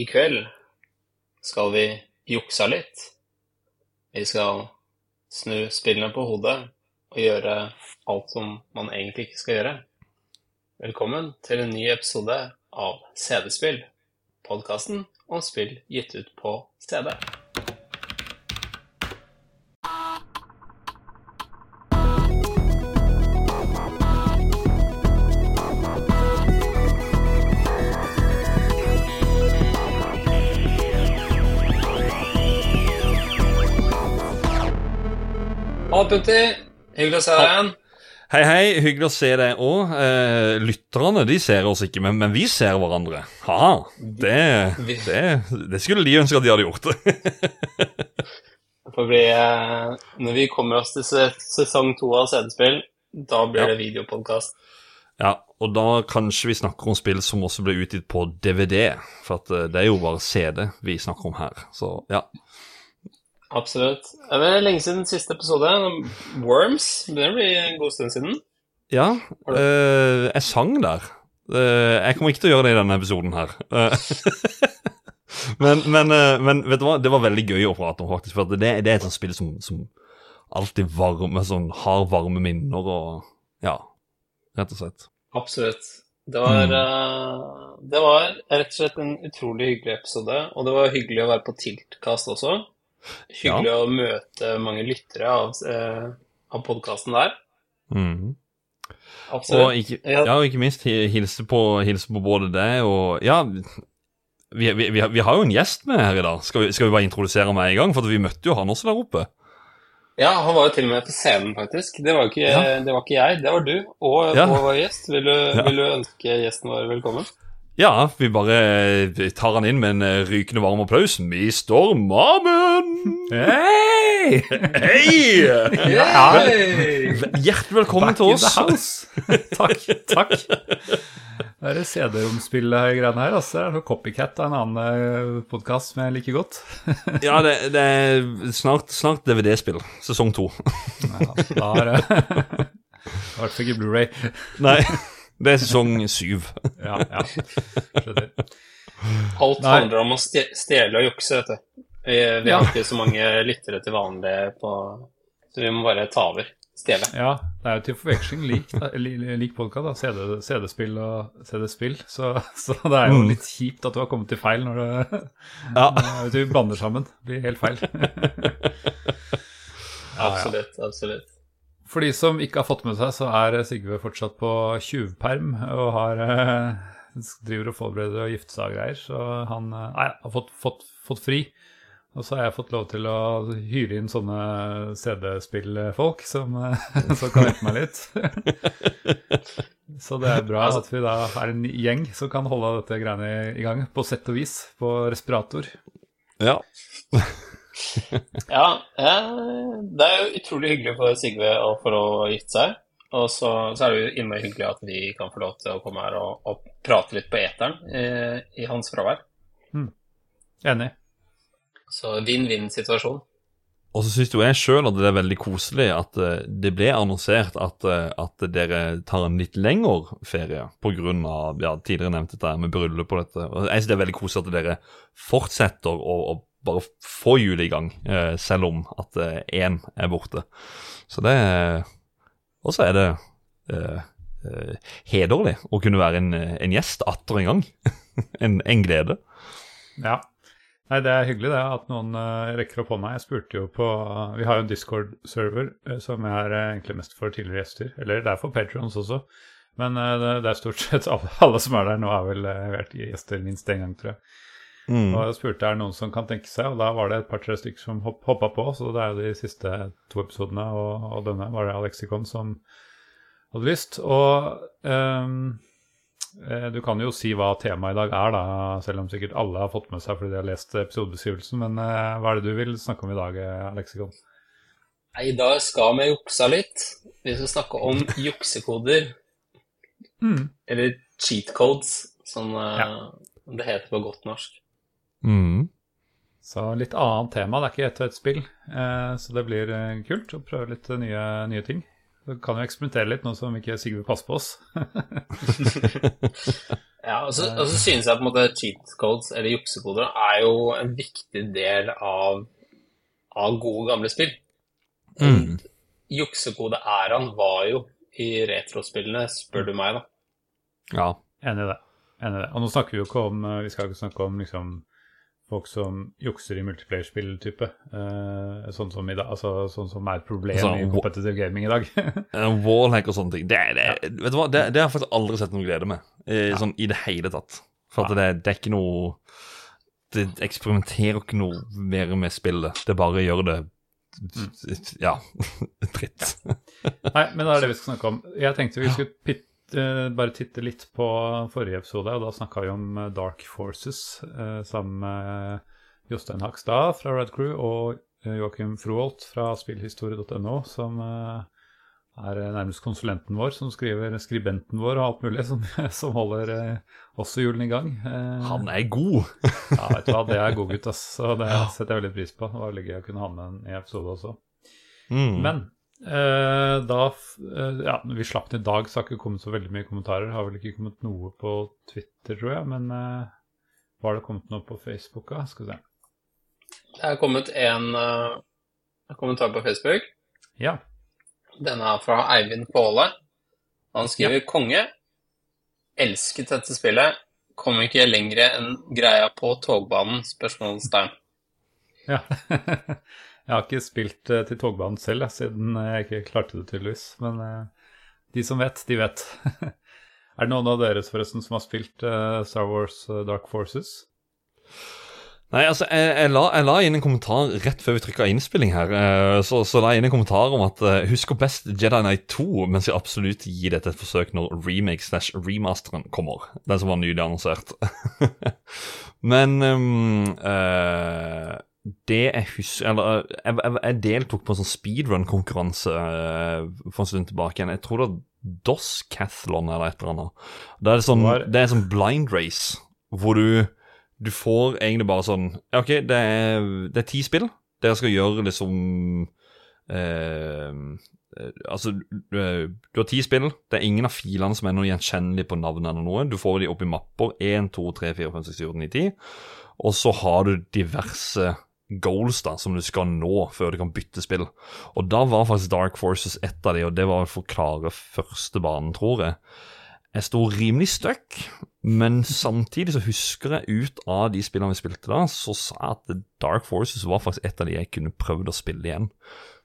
i kveld skal vi juksa litt. Vi skal snu spillene på hodet og gjøre alt som man egentlig ikke skal gjøre. Velkommen til en ny episode av CD-spill, podkasten om spill gitt ut på CD. Putti. Hyggelig å se deg igjen. Hei, hei. Hyggelig å se deg òg. Eh, lytterne de ser oss ikke, men, men vi ser hverandre. Ha, det, det, det skulle de ønske at de hadde gjort. Bli, eh, når vi kommer oss til sesong to av CD-spill, da blir Ja. det videopodkast. ja, Og da kanskje vi snakker om spill som også ble utgitt på DVD. For eh, det er jo bare CD vi snakker om her. Så ja. Absolutt. Det er lenge siden siste episode. Worms. Det blir en god stund siden. Ja, Øh, jeg sang der. Eh, jeg kommer ikke til å gjøre det i denne episoden her. Eh, men, men, men vet du hva, det var veldig gøy å prate om, faktisk. For det, det er et sånt spill som, som alltid varme, sånn, har varme minner og Ja, rett og slett. Absolutt. Det var, Mm. det var rett og slett en utrolig hyggelig episode, og det var hyggelig å være på Tiltkast også. Hyggelig å møte mange lyttere av, eh, av podkasten der. Mm. Absolutt. Og ikke, Ja. ja, og ikke minst hilse på, hilse på både deg og Ja, vi, vi, vi, har- vi har jo en gjest med her i dag. Skal vi, skal vi bare introdusere meg i gang? For vi møtte jo han også der oppe. Ja, han var jo til og med på scenen, faktisk. Det var ikke, Ja. det var ikke jeg, det var du. Og, Ja. og vår gjest. Vil du, vil du ønske gjesten vår velkommen? Ja, vi bare eh, tar han inn med en eh, rykende varm applaus. Mr. Mammen! Hei! Hei! Ja. Hjertelig velkommen Back til in oss. the house. takk, takk. Det er CD-romspill-greiene her. Altså. Det er noe copycat av en annen podkast som jeg liker godt. Ja, det, det er snart, snart DVD-spill. Sesong to. Ja, da er det I hvert fall ikke Blu-ray. Nei, det er sesong syv. Ja, ja. Skjønner. Alt Nei. handler om å stjele og jukse, vet du. Vi, vi har ikke så mange lyttere til vanlig på Så vi må bare ta over. Stjele. Ja, det er jo til forveksling lik, lik podkast. CD, CD-spill og CD-spill. Så, så det er jo Mm. litt kjipt at du har kommet til feil når du, Ja. når du, blander sammen. Det blir helt feil. Absolutt. Absolutt. For de som ikke har fått med seg, så er Sigve fortsatt på tjuvperm og har, eh, driver og forbereder og gifter seg og greier. Så han eh, nei, har fått, fått, fått fri. Og så har jeg fått lov til å hyre inn sånne CD-spillfolk som, eh, som kan hjelpe meg litt. Så det er bra at vi da er en gjeng som kan holde dette greiene i gang, på sett og vis, på respirator. ja. Ja, eh, det er jo utrolig hyggelig for Sigve å få lov å gifte seg. Og så, så er det jo innmari hyggelig at vi kan få lov til å komme her og, og prate litt på eteren eh, i hans fravær. Enig. Så vinn-vinn-situasjon. Og så syns jo jeg sjøl at det er veldig koselig at eh, det ble annonsert at, eh, at dere tar en litt lengre ferie pga. Ja, tidligere nevnt dette med bryllup og dette. Og jeg synes det er veldig koselig at dere fortsetter å, å bare få hjulet i gang, eh, selv om at én er borte. Så det Og så er det eh, eh, hederlig å kunne være en, en gjest atter en gang. en, en glede. Ja. Nei, det er hyggelig det at noen uh, rekker opp hånda. Jeg spurte jo på Vi har jo en Discord-server eh, som jeg er eh, egentlig mest for tidligere gjester. Eller det er for patrons også. Men eh, det, det er stort sett alle, alle som er der nå, har vel eh, vært gjester minst én gang, tror jeg. Mm. Og jeg spurte er det noen som kan tenke seg, og da var det et par-tre stykker som hopp, hoppa på. Så det er jo de siste to episodene, og, og denne var det Alexicon som hadde lyst. Og ehm, eh, du kan jo si hva temaet i dag er, da, selv om sikkert alle har fått med seg fordi de har lest episodebeskrivelsen. Men uh, hva er det du vil snakke om i dag, Alexikon? Alexicon? Nei, I dag skal vi juksa litt. Vi skal snakke om juksekoder. Mm. Eller cheat codes, som uh, Ja. det heter på godt norsk. Mm. Så litt annet tema. Det er ikke ett og ett spill, eh, så det blir eh, kult å prøve litt eh, nye, nye ting. Så kan jo eksperimentere litt nå som ikke Sigve passer på oss. Ja, og så, og så synes jeg på en måte cheat codes, eller juksekoder, er jo en viktig del av, av gode, gamle spill. Mm. Juksekode-æraen var jo i retrospillene, spør du meg, da. Ja. Enig i det. Enig i det. Og nå snakker vi jo ikke om eh, Vi skal ikke snakke om liksom folk som jukser i multiplayer-spill-type. Eh, sånn som i dag, altså sånn som er et problem Altså, i competitive gaming i dag. Wallhack og sånne ting. Det, det, vet du hva? Det, det har jeg faktisk aldri sett noe glede med. Eh, Sånn i det hele tatt. For at det, det er ikke noe Det eksperimenterer ikke noe mer med spillet. Det bare gjør det Ja. Dritt. Nei, men det er det vi skal snakke om. Jeg tenkte vi skulle pit, eh, bare titte litt på forrige episode, og da snakka vi om eh, Dark Forces eh, sammen med Jostein Hakstad fra Red Crew og eh, Joakim Froholt fra spillhistorie.no, som eh, er eh, nærmest konsulenten vår, som skriver skribenten vår og alt mulig, som, som holder eh, også hjulene i gang. Eh, Han er god. ja, vet du hva, det er god gutt, ass. Så det setter jeg veldig pris på. Det var veldig gøy å kunne ha med en i episode også. Mm. Men eh, da eh, Ja, vi slapp den i dag, så har ikke kommet så veldig mye kommentarer. Har vel ikke kommet noe på Twitter, tror jeg. Men eh, var det kommet noe på Facebook? da? Skal vi se. Det er kommet en kommentar på Facebook. Ja. Den er fra Eivind Påle. Han skriver konge. Elsket dette spillet. Kom ikke lenger enn greia på togbanen? Spørsmålstegn. ja. jeg har ikke spilt eh, til togbanen selv, siden jeg ikke klarte det, tydeligvis. Men eh, de som vet, de vet. er det noen av dere forresten som har spilt eh, Star Wars eh, Dark Forces? Nei, altså, jeg, jeg, la, jeg la inn en kommentar rett før vi trykka innspilling her. eh, Så, så la jeg inn en kommentar om at eh, husker best Jedi Knight 2, mens jeg absolutt gir dette et forsøk når remake slash remasteren kommer. Den som var nylig annonsert. Men um, eh, det jeg husker Eller jeg, jeg, jeg deltok på en sånn speedrun-konkurranse eh, for en stund tilbake igjen. Jeg tror det var DOS-cathlon eller et eller annet. Det er sånn, det er sånn blind race hvor du du får egentlig bare sånn OK, det er, det er ti spill. Dere skal gjøre liksom eh, eh, Altså, du, du har ti spill. Det er ingen av filene som er noe gjenkjennelig på navnet eller noe. Du får de opp i mapper. 1, 2, 3, 4, 5, 6, 7, 8, 9, 10. Og så har du diverse goals da, som du skal nå før du kan bytte spill. Og da var faktisk Dark Forces ett av de, og det var for å klare første banen, tror jeg. Jeg sto rimelig stuck, men samtidig så husker jeg ut av de spillene vi spilte da, så sa jeg at Dark Forces var faktisk et av de jeg kunne prøvd å spille igjen.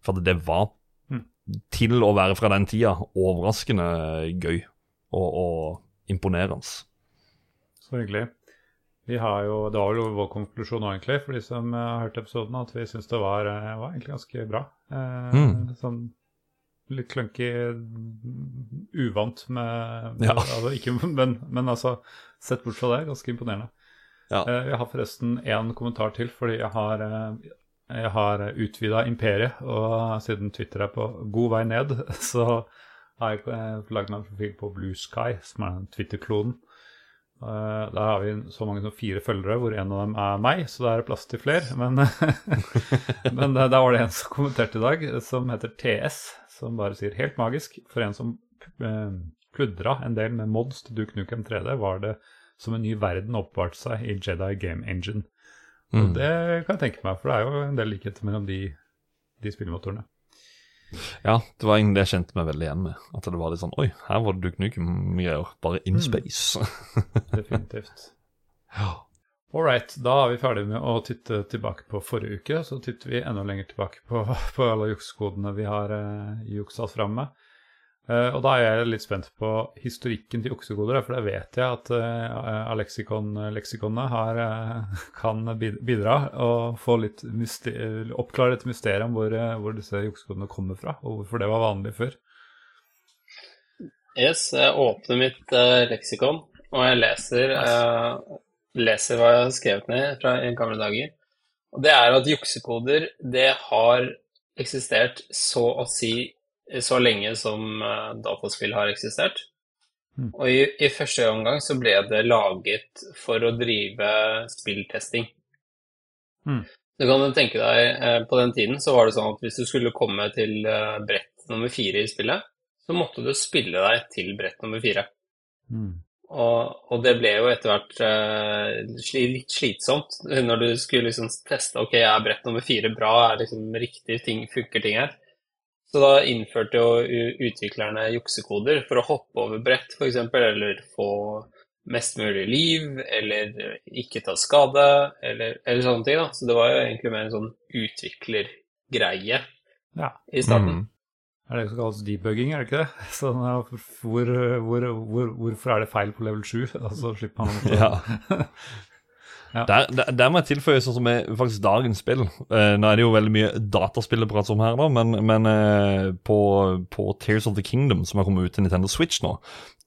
For at det var, Mm. til å være fra den tida, overraskende gøy og, og imponerende. Så hyggelig. Vi har jo, Det var jo vår konklusjon nå, egentlig, for de som eh, har hørt episoden, at vi syns det var, eh, var egentlig ganske bra. Eh, Mm. Sånn litt clunky, uvant med, med Ja. altså, ikke, men, men altså, sett bort fra det, ganske imponerende. Ja. Eh, jeg har forresten én kommentar til, fordi jeg har, eh, jeg har utvida imperiet, og siden Twitter er på god vei ned, så har jeg eh, laget meg en profil på Blue Sky, som er den Twitter-klonen. Eh, der har vi så mange som fire følgere, hvor en av dem er meg, så da er det plass til flere. Men, men der var det en som kommenterte i dag, som heter TS, som bare sier helt magisk. For en som uh, pludra en del med mods til Duke Nukem 3D, var det som en ny verden oppbevarte seg i Jedi Game Engine. Og Mm. det kan jeg tenke meg, for det er jo en del likheter mellom de, de spillmotorene. Ja, det var egentlig det jeg kjente meg veldig igjen med. At det var litt sånn Oi, her var det Duke Nukem-greier. Bare in Mm. space. Definitivt. ja. All right, da er vi ferdige med å titte tilbake på forrige uke. Så titter vi enda lenger tilbake på, på alle juksekodene vi har uh, juksa fram med. Eh, og da er jeg litt spent på historikken til juksekoder, for det vet jeg at uh, Alexikon-leksikonene har, eh, kan bidra og få litt oppklare et mysterium om hvor, hvor disse juksekodene kommer fra, og hvorfor det var vanlig før. Yes, jeg åpner mitt leksikon, og jeg leser, eh, leser hva jeg har skrevet ned fra en gamle dager. Og det er at juksekoder, det har eksistert så å si så lenge som eh, dataspill har eksistert. Mm. Og i, i første omgang så ble det laget for å drive spilltesting. Mm. Du kan tenke deg, eh, på den tiden så var det sånn at hvis du skulle komme til eh, brett nummer fire i spillet, så måtte du spille deg til brett nummer fire. Mm. Og, og det ble jo etter hvert uh, litt slitsomt når du skulle liksom teste ok, er brett nummer fire bra, er liksom riktig ting, funker ting her. Så da innførte jo utviklerne juksekoder for å hoppe over brett, f.eks., eller få mest mulig liv, eller ikke ta skade, eller, eller sånne ting. da. Så det var jo egentlig mer en sånn utviklergreie Ja. i starten. Mm. Er det som kalles debugging, er det ikke det? Sånn, hvor, hvor, hvor, hvorfor er det feil på level 7? Altså slipper man å Ja. Der, der, der må jeg tilføye sånn som er faktisk dagens spill. Uh, nå er det jo veldig mye dataspill å prate om her, da, men, men uh, på, på Tears of the Kingdom, som har kommet ut til Nintendo Switch nå,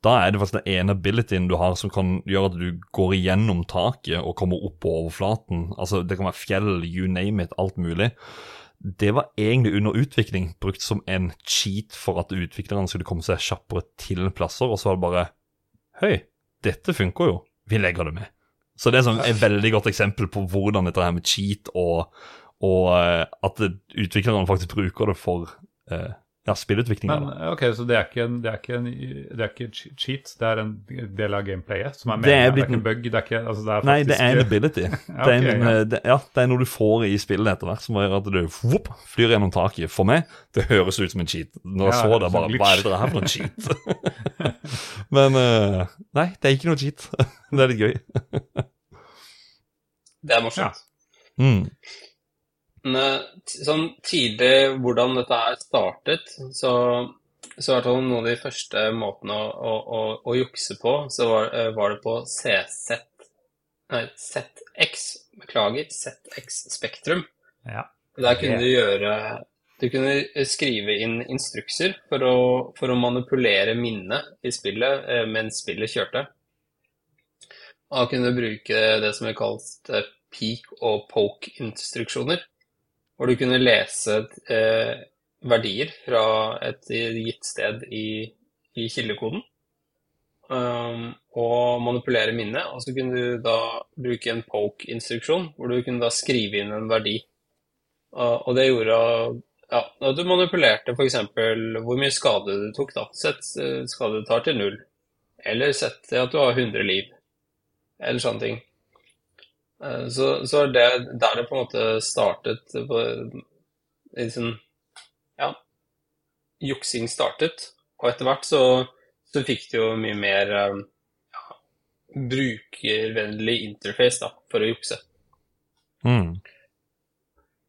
da er det faktisk den ene abilityen du har som kan gjøre at du går igjennom taket og kommer opp på overflaten. Altså, Det kan være fjell, you name it, alt mulig. Det var egentlig under utvikling, brukt som en cheat for at utviklerne skulle komme seg kjappere til plasser, og så var det bare Høy, dette funker jo. Vi legger det med. Så det er sånn et veldig godt eksempel på hvordan dette her med cheat og, og eh, at utviklerne faktisk bruker det for eh, ja, spillutviklinga. Men ok, så det er ikke en, det er ikke en det er ikke en, cheat, det er en del av gameplayet som er Det er blitt, Det er, ikke en- bug? Det er ikke, altså det er Nei, det er en ability. Ja, det, er en, ja. eh, det, ja, det er noe du får i spillet etter hvert, som gjør at du whoop, flyr gjennom taket. For meg, det høres ut som en cheat. Når jeg Ja, så det, bare. Hva er det her for en cheat? Men uh, nei, det er ikke noe cheat. det er litt gøy. Det er morsomt. Mm. Sånn tidlig hvordan dette er startet, så, så var det noen av de første måtene å, å, å, å jukse på, så var, eh, var det på CZ Nei, ZX, beklager, ZX Spektrum. Ja. Der kunne du gjøre Du kunne skrive inn instrukser for å, for å manipulere minnet i spillet eh, mens spillet kjørte. Og da kunne du bruke det som er kalt eh, peak og poke-instruksjoner. Hvor du kunne lese eh, verdier fra et gitt sted i, i kildekoden. Um, og manipulere minnet. Og så kunne du da bruke en poke-instruksjon, hvor du kunne da skrive inn en verdi. Og og det gjorde ja, at du manipulerte f.eks. hvor mye skade du tok. da. Sett eh, skade du tar til null. Eller sett at du har 100 liv. Eller sånne ting. Eh, Så, så er det der det på en måte startet på, liksom, Ja, juksing startet. Og etter hvert så, så fikk du jo mye mer eh, ja, brukervennlig interface da, for å jukse. Mm.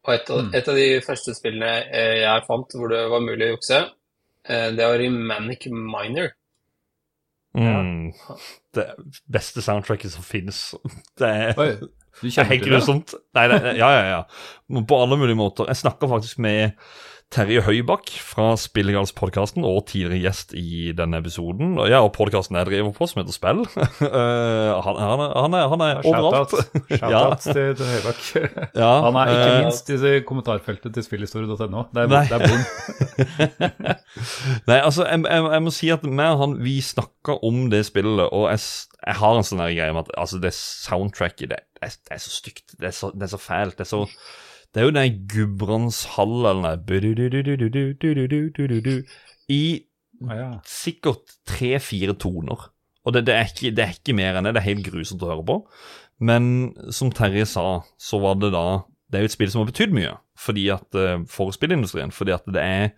Og et Mm. et av de første spillene eh, jeg fant hvor det var mulig å jukse, eh, det var i Manic Miner. Mm. Det beste soundtracket som finnes. Det er, Oi, det er helt grusomt. Nei, det, ja, ja, ja. På alle mulige måter. Jeg snakka faktisk med Terje Høybakk fra Spillegalspodkasten og tidligere gjest i denne episoden. Ja, og podkasten jeg driver på, som heter Spill. Eh, han, han, er, han, er, han er Ja, overalt. Shout-out Shout-out til, til Høybakk. Ja, Han er ikke eh, minst i kommentarfeltet til spillhistorie.no. Det er, det er bom. Nei, altså, jeg, jeg, jeg må si at meg og han, vi snakka om det spillet, og jeg, jeg har en sånn greie med at altså, det soundtracket, det, er, det er så stygt. Det er så, det er så fælt. Det er så Det er jo den Gudbrands hall eller den I sikkert tre-fire toner. Og det, det, er ikke, det er ikke mer enn det. Det er helt grusomt å høre på. Men som Terje sa, så var det da Det er jo et spill som har betydd mye fordi at, for spillindustrien. Fordi at det er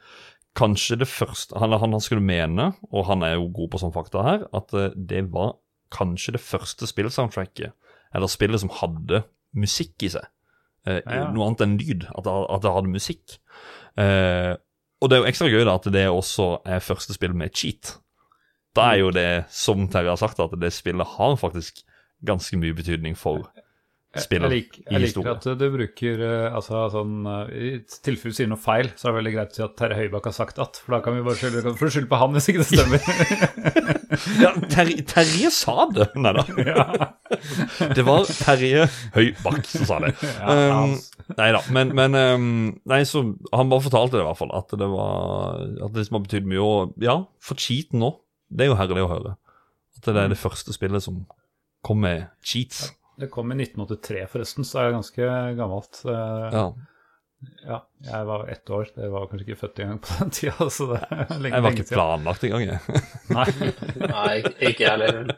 kanskje det første Han, han skulle mene, og han er jo god på sånn fakta her, at det var kanskje det første spillsoundtracket, eller spillet som hadde musikk i seg. Eh, Ja. Noe annet enn lyd. At det, at det hadde musikk. Eh, og det er jo ekstra gøy da at det også er første spill med cheat. Da er jo det, som Terje har sagt, at det spillet har faktisk ganske mye betydning for Jeg, spillet lik, jeg liker at du bruker eh, altså sånn eh, I tilfelle du sier noe feil, så er det veldig greit å si at Terje Høibakk har sagt at, for da kan vi bare skylde, kan skylde på han hvis ikke det stemmer. Ja, Terje, Terje sa det! Nei da. Det var Terje Høybakk som sa det. Ja, Um, nei da, men, men um, Nei, så Han bare fortalte det i hvert fall, at det var At det liksom har betydd mye. Og ja, for cheaten nå, det er jo herlig å høre. At det er det første spillet som kom med cheats. Det kom i 1983, forresten, så er det ganske gammelt. Eh, Ja. Ja, jeg var ett år. det var kanskje ikke født engang på den tida. Så det er lenge, Jeg var ikke planlagt engang, jeg. Nei. Nei, ikke jeg heller.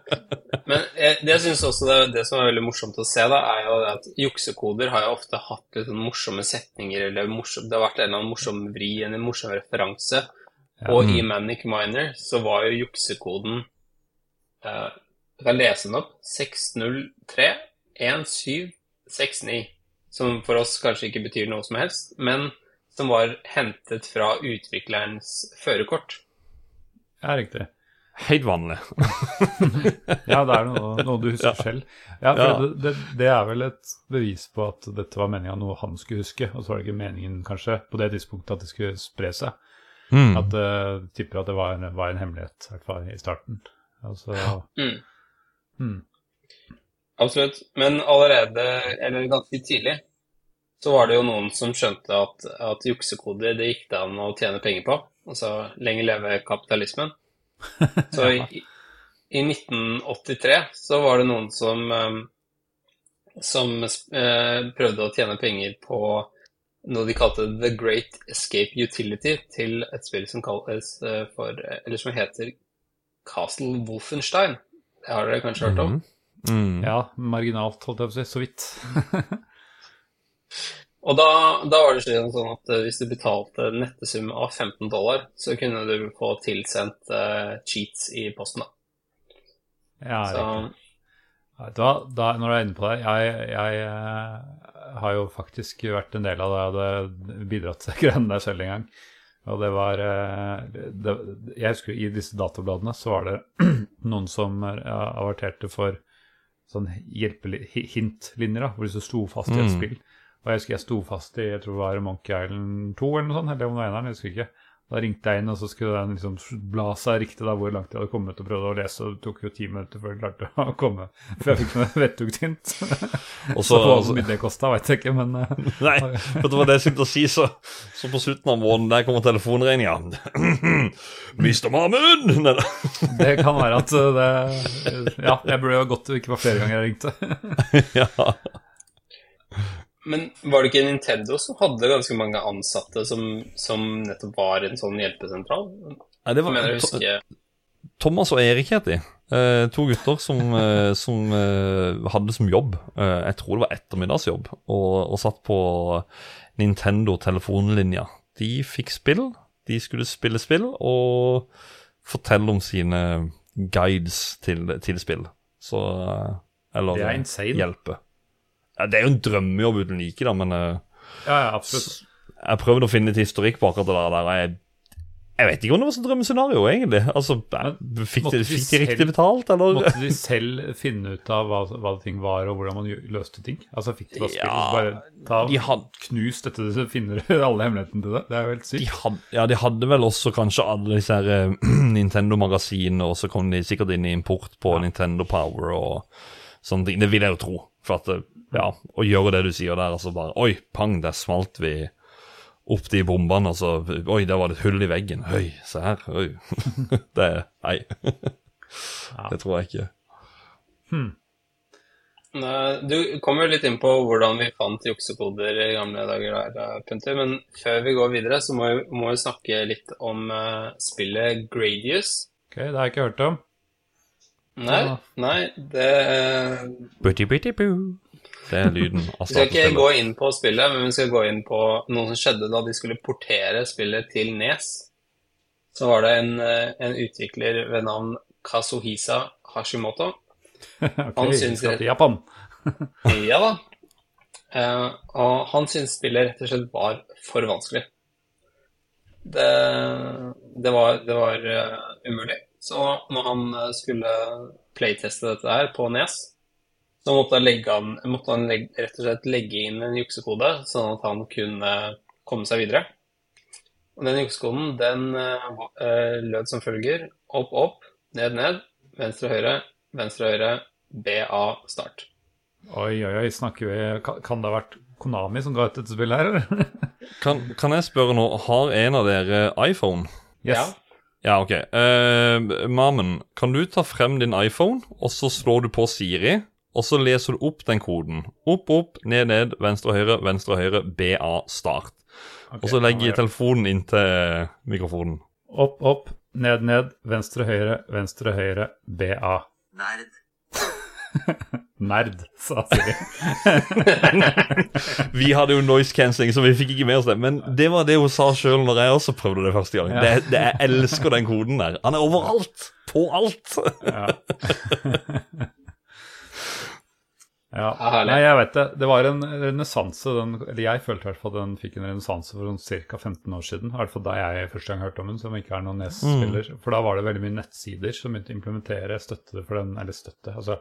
Men jeg, det jeg synes også det, det som er veldig morsomt å se, da, er jo det at juksekoder har jo ofte hatt litt sånn morsomme setninger, eller morsom, det har vært en eller annen morsom vri, en morsom referanse. Og i Manic Miner så var jo juksekoden eh, Jeg kan lese den opp. 603 1769. Som for oss kanskje ikke betyr noe som helst, men som var hentet fra utviklerens førerkort. Ja, riktig. Helt vanlig. Ja, det er noe, noe du husker Ja. selv. Ja, for Ja. Det, det, det er vel et bevis på at dette var meninga noe han skulle huske, og så var det ikke meningen kanskje på det tidspunktet at det skulle spre seg. Mm. At uh, tipper at det var en, var en hemmelighet, i hvert fall i starten. Altså, Mm. Hmm. Absolutt. Men allerede, eller ganske tidlig, så var det jo noen som skjønte at, at juksekoder det gikk det an å tjene penger på. Altså lenge leve kapitalismen. Så i, i 1983 så var det noen som, eh, som eh, prøvde å tjene penger på noe de kalte The Great Escape Utility til et spill som kalles eh, for, eller som heter Castle Wolfenstein. Det har dere kanskje hørt om? Mm. Ja, marginalt, holdt jeg på å si. Så vidt. Og da, da var det slik sånn at eh, hvis du betalte en nettesum av 15 dollar, så kunne du få tilsendt uh, cheats i posten. da. Ja, Så. Vet du hva, da, når du er inne på det Jeg, jeg eh, har jo faktisk vært en del av det. Jeg hadde bidratt til greiene der selv en gang. Og det var eh, det, Jeg husker i disse databladene så var det noen som eh, averterte for sånn hjelpehintlinjer, da, hvor de så sto fast i et Mm. spill. Og jeg husker jeg sto fast i jeg tror det var Monkey Island 2 eller noe sånt, eller om det var eneren, jeg husker ikke. Da ringte jeg inn, og så skulle den liksom bla seg riktig da hvor langt jeg hadde kommet, og prøvde å lese, og det tok jo ti minutter før jeg klarte å komme. For jeg fikk noe vettugt-hint. Og Så hvor mye det kosta, veit jeg ikke, men eh, Nei, vet du hva det jeg skulle å si, så, så på slutten av måneden der kommer telefonregninga. Mr. Da. det kan være at eh, det Ja, jeg burde jo gått det ikke var flere ganger jeg ringte. ja. Men var det ikke Nintendo som hadde ganske mange ansatte som, som nettopp var en sånn hjelpesentral? Nei, det var mener å To- Thomas og Erik het de. Eh, to gutter som, eh, som eh, hadde som jobb, eh, jeg tror det var ettermiddagsjobb, og, og satt på Nintendo telefonlinja. De fikk spill, de skulle spille spill og fortelle om sine guides til, til spill. Så eh, Eller er hjelpe. Ja, det er jo en drømmejobb uten like, da, men uh, Ja, ja, absolutt. jeg prøvde å finne litt historikk på akkurat det der. og Jeg, jeg vet ikke om det var sånn drømmescenario, egentlig. Altså, jeg, Fikk de, de fikk de riktig betalt, eller? Måtte de selv finne ut av hva, hva ting var, og hvordan man løste ting? Altså Fikk de bare spill, Ja, så bare ta, de had- knus dette, så finner du alle hemmelighetene til det? Det er jo helt De sykt. had, ja, de hadde vel også kanskje alle disse her eh, Nintendo-magasinene, og så kom de sikkert inn i import på Nintendo Power og sånne ting. Det vil jeg jo tro. For at, eh, ja, å gjøre det du sier der, altså bare Oi, pang, der smalt vi opp de bombene, altså. Oi, der var det et hull i veggen. Oi, se her. Oi. det Nei. Det tror jeg ikke. Hmm. Du kom jo litt inn på hvordan vi fant juksekoder i gamle dager, der, Punter, men før vi går videre, så må vi, må vi snakke litt om uh, spillet Gradius. Ok, Det har jeg ikke hørt om. Nei, nei, det Butty, butty, boo. Det er lyden av Vi skal ikke gå inn på spillet, men vi skal gå inn på noe som skjedde da de skulle portere spillet til Nes. Så var det en, eh, en utvikler ved navn Kazuhisa Hashimoto. okay, Han syns til Japan. Ja da. Uh, og han syntes spillet rett og slett var for vanskelig. Det, det var, det var uh, umulig. Så når han skulle playteste dette her på Nes, så måtte han, legge an, måtte han legge, rett og slett legge inn en juksekode, sånn at han kunne komme seg videre. Og den juksekoden den uh, eh, lød som følger. Opp, opp, ned, ned, venstre, høyre, venstre, høyre, BA, start. Oi, oi, oi, snakker vi Kan, kan det ha vært Konami som ga ut dette spillet her, eller? Kan, kan jeg spørre nå, har en av dere iPhone? Yes. Ja, ok. Uh, Mamen, kan du ta frem din iPhone, og så slår du på Siri, og så leser du opp den koden. Opp, opp, ned, ned, venstre, høyre, venstre, høyre, BA, start. Okay, Og så legger jeg telefonen inntil mikrofonen. Opp, opp, ned, ned, venstre, høyre, venstre, høyre, BA. Nerd. Nerd, sa Siri. Vi hadde jo noise cancelling, så vi fikk ikke med oss det. Men det var det hun sa sjøl når jeg også prøvde det første gang. Ja. Det, det, jeg elsker den koden der. Han er overalt! På alt! Ja. ja. Nei, jeg vet det. Det var en renessanse. Eller jeg følte i hvert fall den fikk en renessanse for sånn ca. 15 år siden. I hvert fall da jeg første gang hørte om den, som ikke er noen NES-spiller. For da var det veldig mye nettsider som begynte å implementere støtte for den, eller støtte Altså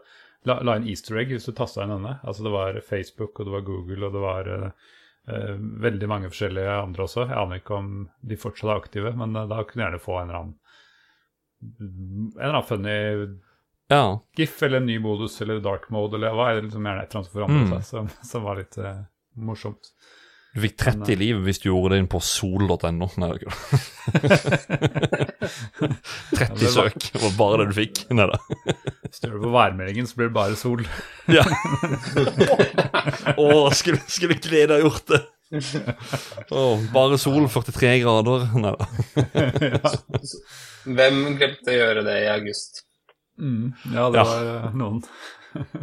la, la en easter egg hvis du tasta inn denne. Altså det var Facebook, og det var Google, og det var uh, veldig mange forskjellige andre også. Jeg aner ikke om de fortsatt er aktive, men uh, da kunne du gjerne få en eller annen en eller annen funny Ja. GIF eller en ny modus eller dark mode eller hva er det liksom gjerne et eller annet som forandret Mm. seg, som, som var litt uh, morsomt. Du fikk 30 liv hvis du gjorde det inn på sol.no. Nei, det er ikke 30 det var- søk var bare det du fikk. Nei da. Hvis du gjør det på værmeldingen, så blir det bare sol. Ja. Å, skulle, skulle glede ha gjort det? Oh, bare sol, 43 grader. Nei da. Hvem glemte å gjøre det i august? Mm, ja, det Ja. var eh, noen.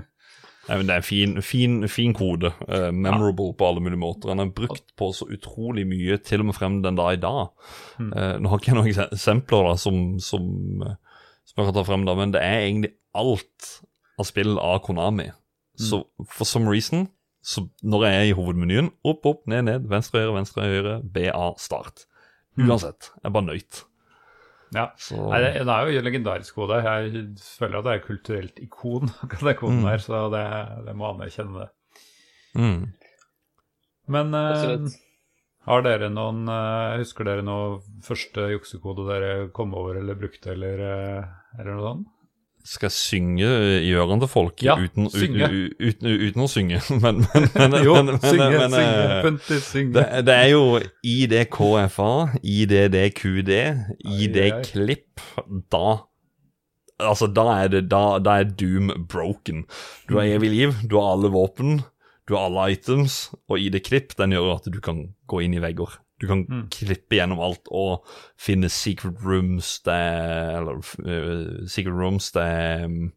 Nei, men Det er en fin, fin, fin kode. Uh, memorable på alle mulige måter. Han er brukt på så utrolig mye, til og med frem den dag i dag. Mm. Uh, nå har ikke jeg noen eksempler da, som, som, som jeg kan ta frem, da, men det er egentlig alt av spill av Konami. Så for some reason, så når jeg er i hovedmenyen, opp, opp, ned, ned, venstre, høyre, venstre, høyre, BA, start. Uansett. Jeg er bare nøyt. Ja. Så, Nei, det, det er jo en legendarisk kode. Jeg føler at det er et kulturelt ikon, den koden Mm. der, så det, det må anerkjenne det. mm. Men eh, har dere noen eh, Husker dere noe første juksekode dere kom over eller brukte, eller, eh, eller noe sånt? Skal synge i ørene til folk Ja, uten, synge. uten, uten, å synge? Men, men, men, Jo, men, men, synge, men, synge, eh, synge. det, det er jo IDKFA, IDDQD. ID-klipp. Da Altså, da er det da, da er Doom broken. Du har evig liv, du har alle våpen, du har alle items, og ID-klipp den gjør at du kan gå inn i vegger. Du kan Mm. klippe gjennom alt og finne secret rooms det Eller uh, secret rooms det er-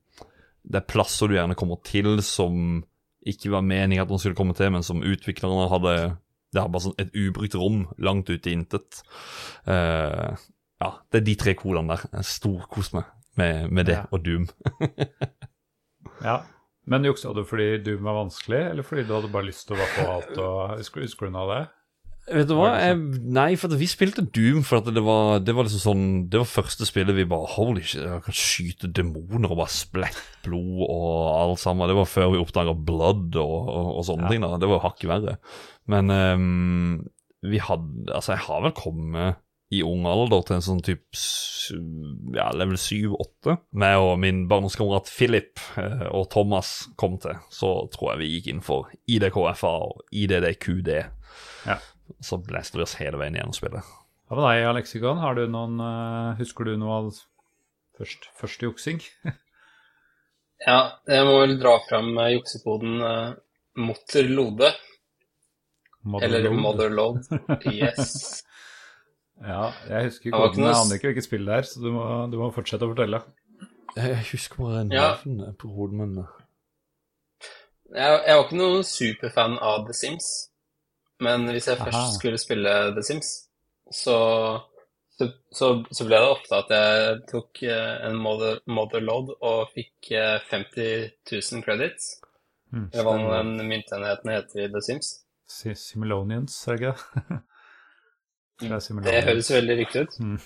Det er plasser du gjerne kommer til som ikke var meningen at man skulle komme til, men som utviklerne hadde Det er bare sånn et ubrukt rom langt ute i intet. Uh, ja, det er de tre kodene der. Jeg storkoser meg med, med det Ja. og Doom. Ja. Men juksa du fordi Doom var vanskelig, eller fordi du hadde bare lyst til å få alt og husker du noe av det? Vet du hva? Jeg, nei, for vi spilte Doom for det var, det var liksom sånn Det var første spillet vi bare Holy shit, jeg kan skyte demoner og bare splett blod og alt sammen. Det var før vi oppdaga blood og, og, og sånne Ja. ting. da Det var hakket verre. Men um, vi hadde Altså, jeg har vel kommet i ung alder til en sånn type ja, level 7-8. Meg og min barndomskamerat Philip eh, og Thomas kom til. Så tror jeg vi gikk inn for IDKFA og IDDQD. Så blæste vi oss hele veien gjennom spillet. Hva med deg, Alexikon? Har du noen eh, Husker du noe av først, første juksing? Ja, jeg må vel dra fram eh, juksekoden uh, Motterlode, eller? Motherload. Yes. Ja, jeg husker koden. noe Jeg aner ikke hvilket spill det er, så du må, du må fortsette å fortelle. Jeg husker bare Ja. på hodet, men Jeg, jeg var ikke noen superfan av The Sims, men hvis jeg Aha. først skulle spille The Sims, så, så, så, ble det ofte at jeg tok eh, en mother, motherload og fikk eh, 50 000 credits. Mm. var hva nå den myntenheten heter i The Sims. Simulonians, Similonians, er det ikke det? Det er Det høres veldig riktig ut. Mm.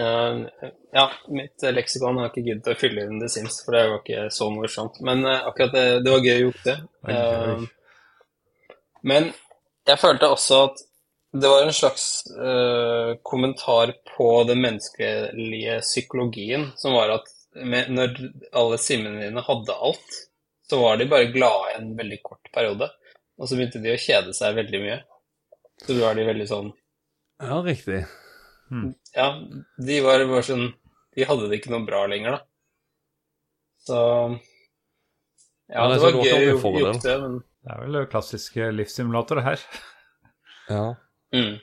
Eh, ja, mitt eh, leksikon har ikke giddet å fylle inn The Sims, for det var ikke så morsomt. Men uh, akkurat det, det var gøy å gjøre Det Uh. Eh, men jeg følte også at det var en slags uh, kommentar på den menneskelige psykologien, som var at med, når alle simmene dine hadde alt, så var de bare glade i en veldig kort periode. Og så begynte de å kjede seg veldig mye. Så da var de veldig sånn Ja, riktig. ja, de var bare sånn De hadde det ikke noe bra lenger, da. Så Ja, det var det var gøy å gjøre det, men Det er vel klassiske livssimulatorer her. Ja. mm.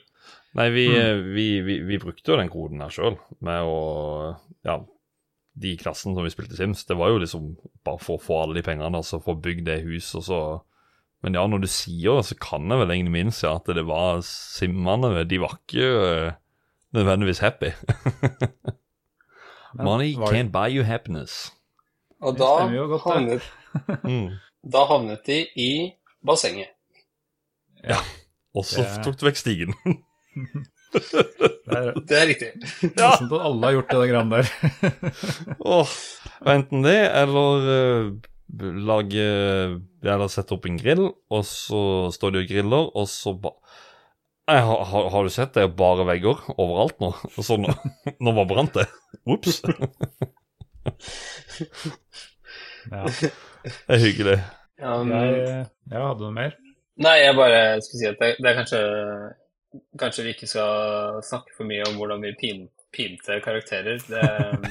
Nei, vi, Mm. eh, vi, vi, vi brukte jo den koden her sjøl, med å Ja, de klassene som vi spilte Sims, det var jo liksom bare for å få alle de pengene, altså få bygd det huset, og så Men ja, når du sier det, så kan jeg vel egentlig minnes ja, at det var simmene De var ikke eh, nødvendigvis happy. Money var can't buy you happiness. Og da havnet, Mm. Da havnet de i bassenget. Ja. Og så Det- tok du vekk stigen. Det er Det er riktig. Ja. nesten at alle har gjort det greiene der. Åh, enten det, eller uh, lage Eller sette opp en grill, og så står de og griller, og så ba... Jeg, har, har, har du sett det er bare vegger overalt nå? Og så nå, nå bare brant det. Ops. Ja. Det er hyggelig. Um, Jeg, jeg hadde noe mer. Nei, jeg bare skulle si at det, det er kanskje Kanskje vi ikke skal snakke for mye om hvordan vi pin, pinte karakterer. Det,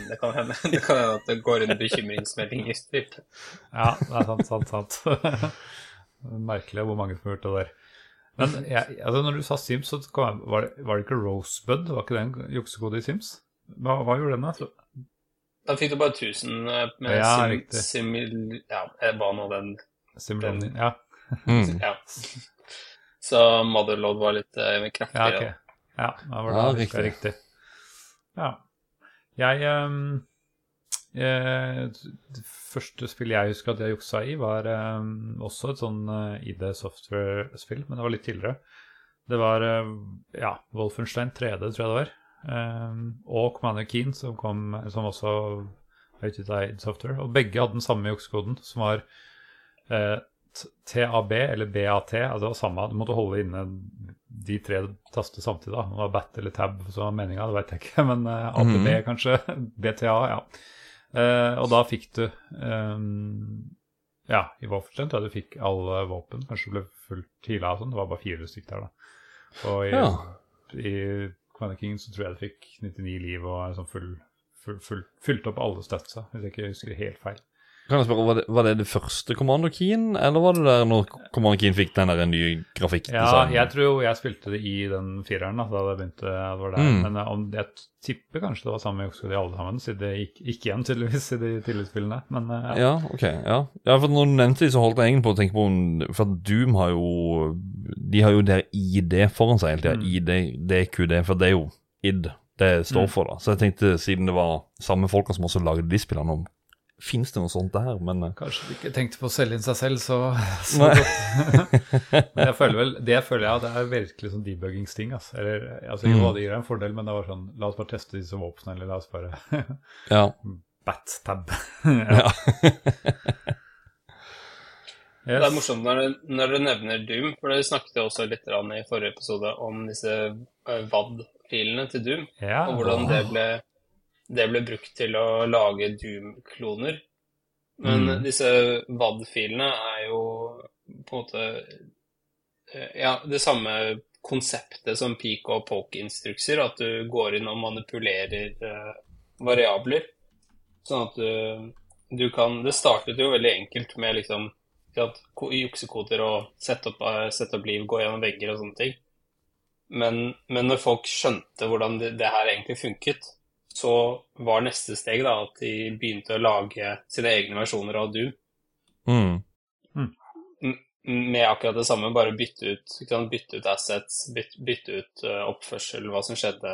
det kan hende det kan hende at det går en bekymringsmelding i spill. Ja, det er sant, sant, sant. Merkelig hvor mange som har gjort det der. Men jeg, altså, når du sa Sims, så kom jeg, var, det, var det ikke Rosebud? Var ikke det en juksekode i Sims? Hva, hva gjorde den, da? Da fikk du bare 1000 eh, med Ja, sim, simil... Ja, hva nå den Simulon- Ja, Mm. Ja. Så Motherload var litt eh, ja, okay. Ja, da var det Ja, riktig. riktig. Ja. Jeg um, jeg, Det første spillet jeg husker at jeg juksa i, var um, også et sånn uh, ID Software-spill, men det var litt tidligere. Det var uh, ja, Wolfenstein 3D, tror jeg det var. Um, og Commander Keen, som, kom, som også var utgitt i ID Software. Og begge hadde den samme juksekoden, som var eh, TAB eller BAT. Altså samme, du måtte holde inne de tre tastene samtidig. da. Det var BAT eller TAB som var meninga, det veit jeg ikke. Men eh, ATB Mhm. kanskje. BTA, ja. Eh, og da fikk du ehm, Ja, i Wolfenstein tror jeg du fikk alle våpen. Kanskje du ble fullt heala og sånn. Det var bare fire stykker der, da. Og i, Ja. i Commander King så tror jeg du fikk 99 liv og sånn full, full, full, fylt opp alle statsa, hvis jeg ikke husker helt feil. Kan jeg spørre, var det, var det det første Commando Keen, eller var det der når Commando Keen fikk den der nye Ja, jeg tror jo jeg spilte det i den fireren da, det begynte. å var der. Mm. Men eh, om, jeg tipper kanskje det var samme jukskode i alle sammen, siden det gikk, gikk igjen tydeligvis i de tidligere. Men eh, ja. Ja, ok. Ja. ja, for når du nevnte de, så holdt jeg egentlig på å tenke på om- For Doom har jo De har jo der ID foran seg hele tida. Mm. ID, DQD, for det er jo ID det står Mm. for, da. Så jeg tenkte, siden det var samme folka som også lagde de spillene, om Fins det noe sånt der? Men eh, Kanskje de ikke tenkte på å selge inn seg selv så, så Nei. Men jeg føler vel, det føler jeg det er virkelig sånn debuggingsting. Altså. Eller, altså, jo, Mm. det gir deg en fordel, men det var sånn La oss bare teste disse våpnene, eller la oss bare ja. Bat-tab. ja. Det er morsomt når du, når du nevner Doom, for du snakket jo også litt i forrige episode om disse eh, VAD-filene til Doom, Ja, og hvordan det ble, det ble brukt til å lage Doom-kloner. Men Mm. disse VAD-filene er jo på en måte eh, Ja, det samme konseptet som peak- og poke-instrukser, at du går inn og manipulerer uh, variabler. Sånn at du, du kan Det startet jo veldig enkelt med liksom at juksekoder og sette opp, eh, sette opp liv, gå gjennom vegger og sånne ting. Men, men når folk skjønte hvordan det, det her egentlig funket, så var neste steg da at de begynte å lage sine egne versjoner av Doom Mm. med akkurat det samme, bare bytte ut, sant, bytte ut assets, bytte, bytte ut uh, oppførsel, hva som skjedde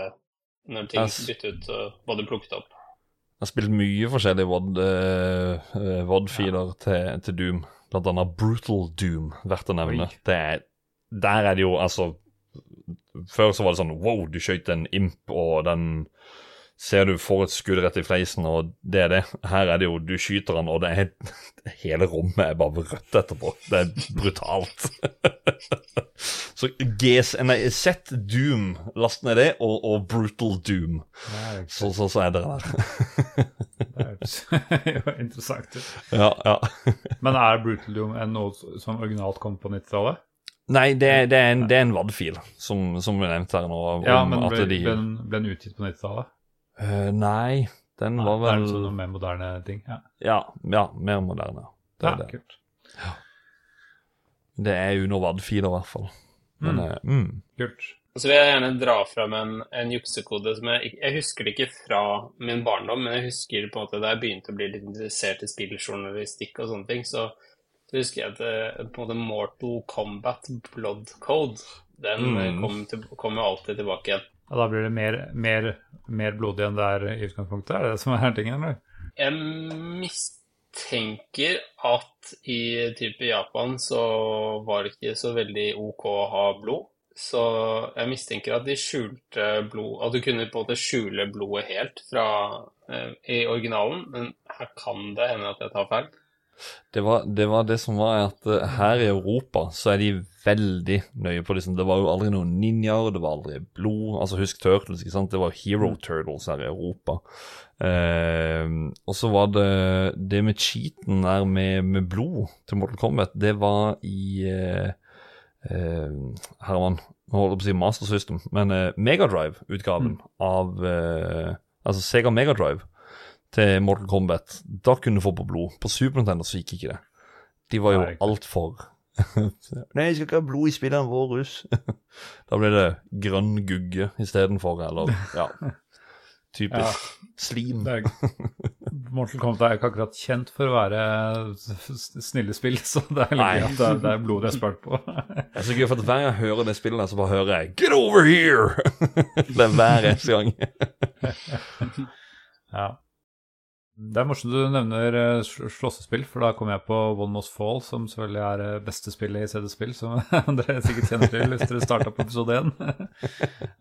når ting Ass. bytte ut uh, hva du plukket opp. Jeg har spilt mye forskjellige VOD, eh, eh, VOD-filer til, til Doom. Blant annet Brutal Doom, verdt å nevne. Det er, der er det jo altså Før så var det sånn wow, du skøyt en imp, og den ser du får et skudd rett i fleisen, og det er det. Her er det jo du skyter han, og det er hele rommet er bare rødt etterpå. Det er brutalt. så GS, nei, sett Doom, last ned det, og, og Brutal Doom. Er, Så, så, så er dere der. det er jo interessant ja, ja. Men er Brutal Doom en noe som originalt kom på 90-tallet? Nei, det, det er en, det er en VAD-fil, som, som vi nevnte her nå. Ja, men ble, de, ble, den, ble den utgitt på 90-tallet? Eh, nei, den var vel Det er sånn noe mer moderne ting. Ja. ja, ja, mer moderne. Det Ja, er det. kult. Det er under WAD-filer, i hvert fall. Men Mm. eh, mm. kult. Og så vil jeg gjerne dra fram en, en juksekode som jeg Jeg husker det ikke fra min barndom, men jeg husker på en måte da jeg begynte å bli litt interessert i spilljournalistikk og sånne ting, så, så husker jeg at eh, på en måte Mortal Kombat Blood Code, den Mm. kom, til, kom jo alltid tilbake igjen. Og da blir det mer, mer, mer blodig enn det er i utgangspunktet? Er det det som er tingen, eller? Jeg mistenker at i type Japan så var det ikke så veldig OK å ha blod. Så jeg mistenker at de skjulte blod At du kunne på en måte skjule blodet helt fra eh, i originalen, men her kan det hende at jeg tar feil. Det, var, det var det som var at eh, her i Europa så er de veldig nøye på liksom, Det var jo aldri noen ninjaer, det var aldri blod. Altså Husk Turtles, ikke sant? Det var Hero Turtles her i Europa. Eh, og så var det det med cheaten der med, med blod til Mortal Kombat, det var i eh, eh, Herman, nå holder jeg på å si Master System, men eh, Megadrive-utgaven av eh, Altså Sega Megadrive til Mortal Kombat. Da kunne du få på blod. På Super Nintendo så gikk ikke det. De var jo altfor Nei, jeg skal ikke ha blod i spillene vår, russ. da ble det grønn gugge istedenfor, eller ja. Typisk slim. Er, Mortal Kombat er ikke akkurat kjent for å være snille spill, så det er litt at det det er blod det er spart på. Det er så gøy, for at hver gang jeg hører det spillet, så bare hører jeg 'Get over here!' det er hver eneste gang. Ja. Det er morsomt du nevner eh, slåssespill, for da kom jeg på One Must Fall, som selvfølgelig er eh, beste spillet i CD-spill, som dere sikkert kjenner til hvis dere starta på episode 1.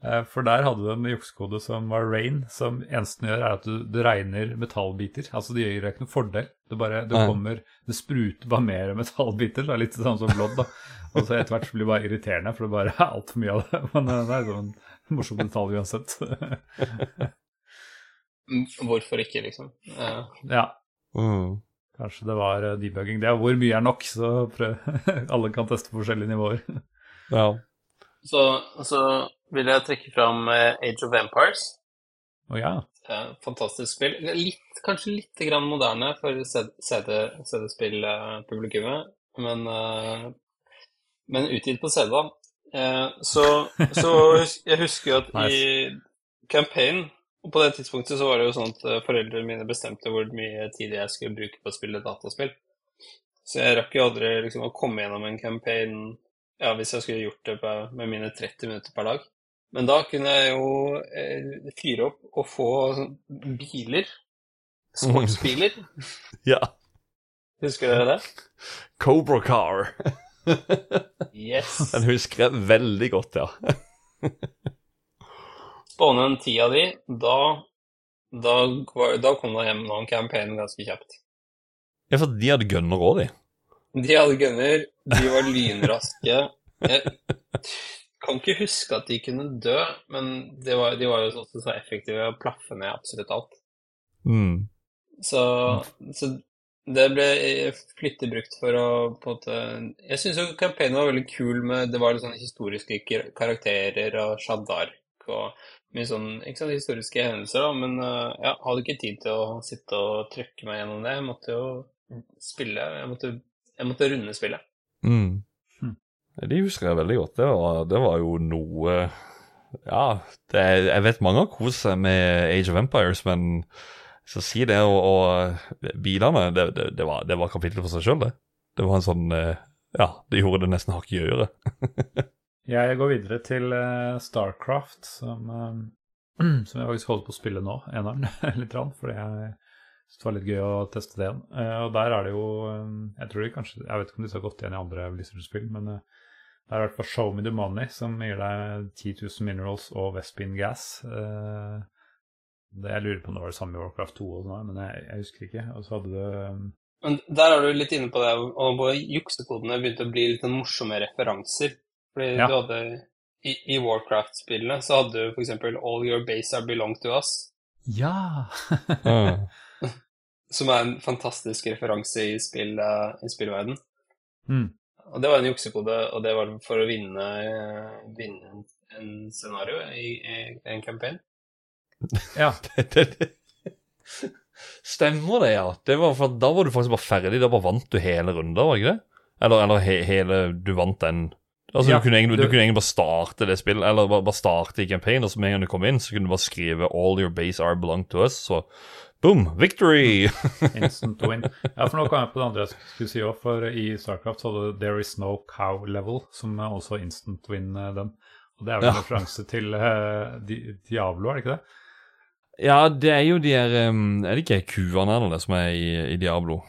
Eh, For der hadde du en juksekode som var rain, som eneste den gjør, er at du, du regner metallbiter. Altså det gjør deg ikke noen fordel. Det bare, du kommer, det spruter bare mer metallbiter. Det er litt sånn som blodd, da. Og så etter hvert så blir det bare irriterende, for det bare er altfor mye av det. Men det er sånn morsom detalj uansett. Hvorfor ikke, liksom? Uh. ja. Mm. Kanskje det var eh, debugging. Det er hvor mye er nok, så prøv. alle kan teste forskjellige nivåer. Ja. Så, så vil jeg trekke fram eh, Age of Empires. Å ja. Fantastisk spill. Litt, kanskje litt grann moderne for CD-spillpublikummet, men, eh, men utgitt på CD. da. Eh, så, så jeg husker jo at i campaign og På det tidspunktet så var det jo sånn at eh, foreldrene mine bestemte hvor mye tid jeg skulle bruke på å spille dataspill. Så jeg rakk jo aldri liksom å komme gjennom en campaign ja, hvis jeg skulle gjort det med mine 30 minutter per dag. Men da kunne jeg jo eh, fyre opp og få sånn biler. Sportsbiler. ja. Husker dere det? Cobra Car. Yes. Den husker jeg veldig godt, ja. Spåne en tida de, da, da, da kom det hjem noen campaign ganske kjapt. Ja, for de hadde gunner òg, de. De hadde gunner, de var lynraske. Jeg kan ikke huske at de kunne dø, men de var, de var jo også så effektive å plaffe ned absolutt alt. Mm. Så, så det ble flittig brukt for å på en måte Jeg syns jo campaignen var veldig kul med Det var litt sånne historiske karakterer og Shadark og mye sånn ikke sant, historiske hendelser, da. Men eh, ja, hadde ikke tid til å sitte og trykke meg gjennom det. Jeg måtte jo spille. Jeg måtte, jeg måtte runde spillet. Mm. Hm. De husker jeg veldig godt. Det var, det var jo noe Ja, det, jeg vet mange har kost seg med Age of Empires, men så si det og, og bilene, det, det, det, var, det var kapitlet for seg sjøl, det. Det var en sånn eh, Ja, det gjorde det nesten hakk i øret. Jeg går videre til eh, Starcraft, som, eh, som jeg faktisk holder på å spille nå, eneren, litt, rann, fordi jeg syntes det var litt gøy å teste det igjen. Eh, og der er det jo Jeg tror de kanskje Jeg vet ikke om disse har gått igjen i andre Blizzard-spill, men det er i hvert fall Show Me The Money, som gir deg 10 000 minerals og Vespin Gas. Det, jeg lurer på om det var det samme i Warcraft 2, og sånt, men jeg, jeg husker ikke. Og så hadde du Men der er du litt inne på det, og juksekodene begynte å bli litt sånn morsomme referanser. Fordi Ja. du hadde I, i Warcraft-spillene så hadde du f.eks. All Your Base Are Belong To Us. Ja! Mm. Som er en fantastisk referanse i, spill, eh, i spillverden. Mm. Og det var en juksekode, og det var for å vinne, vinne en, en scenario i, i en campaign. ja. Stemmer det, ja. Det var for, da var du faktisk bare ferdig. Da bare vant du hele runden, var ikke det? Eller, eller he, hele Du vant den Altså, Ja, du, kunne egentlig, du- du kunne egentlig bare starte det spillet, eller bare, bare starte i campaign, og så med en gang du kom inn, så kunne du bare skrive 'All your base are belong to us', så boom, victory! Instant win. Ja, for nå kom jeg på det andre jeg skulle si òg, for i Starcraft så hadde du There Is No Cow Level, som er også instant win, eh, den. Og det er vel en Ja. referanse til uh, Di- Diablo, er det ikke det? ja, det er jo de her um, Er det ikke kuene eller det som er i, i Diablo?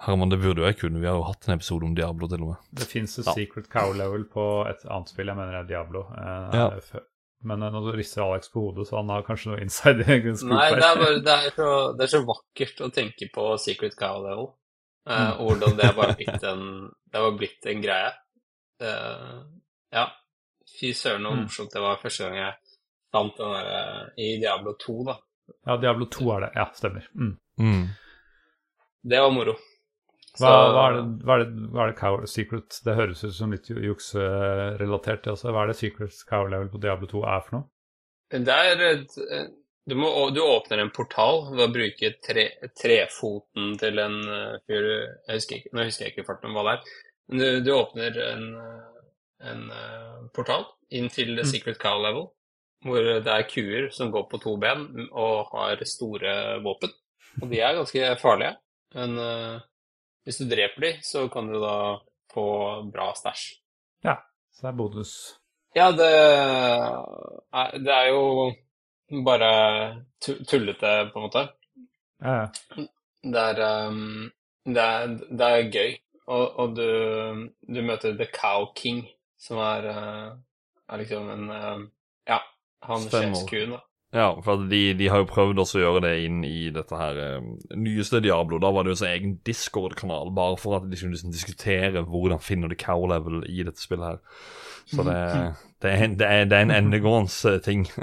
Herman, det burde jo jeg kunne. Vi har jo hatt en episode om Diablo, til og med. Det fins et Ja. secret cow level på et annet spill, jeg mener det er Diablo. Eh, Ja. før- Men eh, nå rister Alex på hodet, så han har kanskje noe inside scoop Nei, det er, bare, det, er så, det er så vakkert å tenke på Secret Cow Level. Eh, Mm. og hvordan det er bare blitt en, det er blitt en greie. Eh, ja. Fy søren så Mm. morsomt det var første gang jeg fant den derre i Diablo 2, da. Ja, Diablo 2 er det. Ja, stemmer. Mm. Mm. Det var moro. Hva, hva, er det, hva, er det, hva er det cow secret Det høres ut som litt jukserelatert. Altså. Hva er det secret cow level på Diablo 2 er for noe? Det er et du, må, du åpner en portal ved å bruke tre, trefoten til en eh, fyr jeg husker ikke, Nå husker jeg ikke farten om hva det er. Men du, du åpner en, eh, en eh, portal inn til Mm. Secret Cow Level, hvor det er kuer som går på to ben og har store våpen. Og de er ganske farlige. Men hvis du dreper de, så kan du da få bra stæsj. Så det er bonus. Ja, det er, det er jo bare tullete, på en måte. Ja, ja. Det er, um, det er, det er gøy. Og, og du, du møter The Cow King, som er, uh, er liksom en uh, Ja, han sjefskuen, da. Ja, for de, de har jo prøvd også å gjøre det inn i dette her eh, nyeste Diablo. Da var det jo en sånn egen Discord-kanal, bare for at de skulle liksom diskutere hvordan finner du cow level i dette spillet her. Så det, det, er, det, er, det er en endegående ting.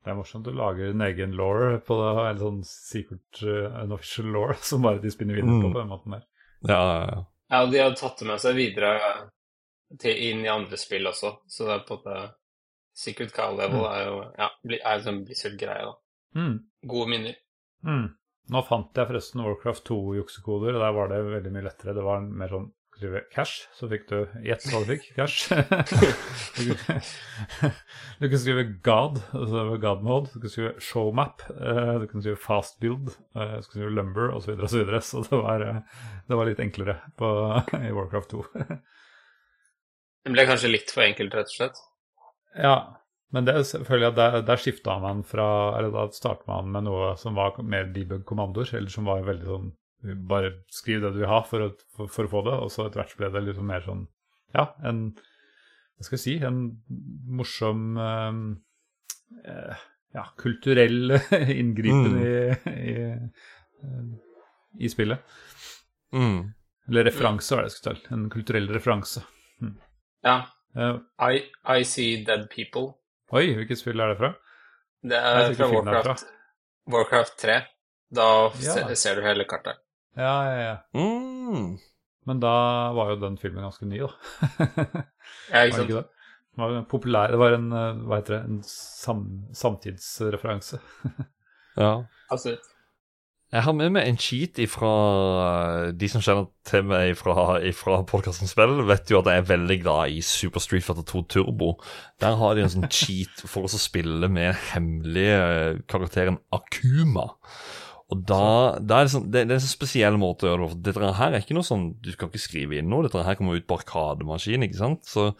Det er morsomt du lager en egen law på det, en sånn secret uh, unofficial law som bare de spinner videre på Mm. på den måten der. ja, ja, ja. Ja, de har tatt det med seg videre til, inn i andre spill også, så det er på en måte Secret Cow Level er jo ja, er en sånn Blizzard-greie, da. Mm. Gode minner. Mm. Nå fant jeg forresten Warcraft 2-juksekoder, og der var det veldig mye lettere. Det var mer sånn cash, så fikk du Gjett hva du fikk. Cash. du, kunne, skrive God, altså God mode. Du kunne skrive showmap. eh, Du kunne skrive fast build. eh, Du kunne skrive lumber osv. Så, videre, så, så det var, eh, det var litt enklere på, i Warcraft 2. Det ble kanskje litt for enkelt, rett og slett. Ja, men det selvfølgelig at der, der skifta man fra Eller da starta man med noe som var mer debug-kommandoer, eller som var veldig sånn Bare skriv det du vil ha for å, for, for å få det, og så etter hvert ble det liksom mer sånn Ja, en Hva skal jeg si En morsom eh, eh, Ja, kulturell inngripen Mm. i, i, i spillet. Mm. Eller referanse, var det jeg skulle til. En kulturell referanse. Ja. Eh, I, I See Dead People. oi, hvilket spill er det fra? Det er fra Warcraft, fra Warcraft, Warcraft 3. Da Ja. se, ser du hele kartet. Ja, ja, ja. Mm. Men da var jo den filmen ganske ny, da. Ja, Var ikke det sant? ikke det? Det var en populær Det var en, eh, hva heter det, en sam, samtidsreferanse. Ja. Absolutt. Jeg har med meg en cheat ifra De som kjenner til meg fra, fra podkasten Spill, vet jo at jeg er veldig glad i Super Street Fighter 2 Turbo. Der har de en sånn cheat for å spille med hemmelige karakteren Akuma. Og da, da er det, sånn, det, det er en sånn spesiell måte å gjøre det på. Dette her er ikke noe sånn Du kan ikke skrive inn noe. Dette her kommer ut på Arkademaskin, ikke sant? Så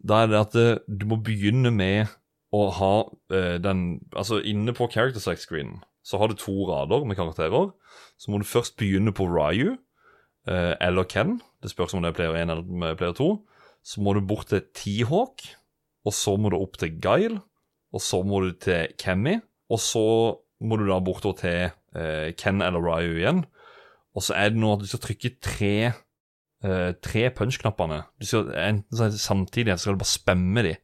da er det at eh, du må begynne med å ha eh, den Altså inne på character select screenen så har du to rader med karakterer. Så må du først begynne på Ryu eh, eller Ken. Det spørs om det er player 1 eller er player 2. Så må du bort til T-Hawk, og så må du opp til Guile, og så må du til Kemmy, og så må du da bort til eh, Ken eller Ryu igjen. Og så er det nå at du skal trykke tre eh, tre punch-knappene. Samtidig, eller så skal du bare spemme de.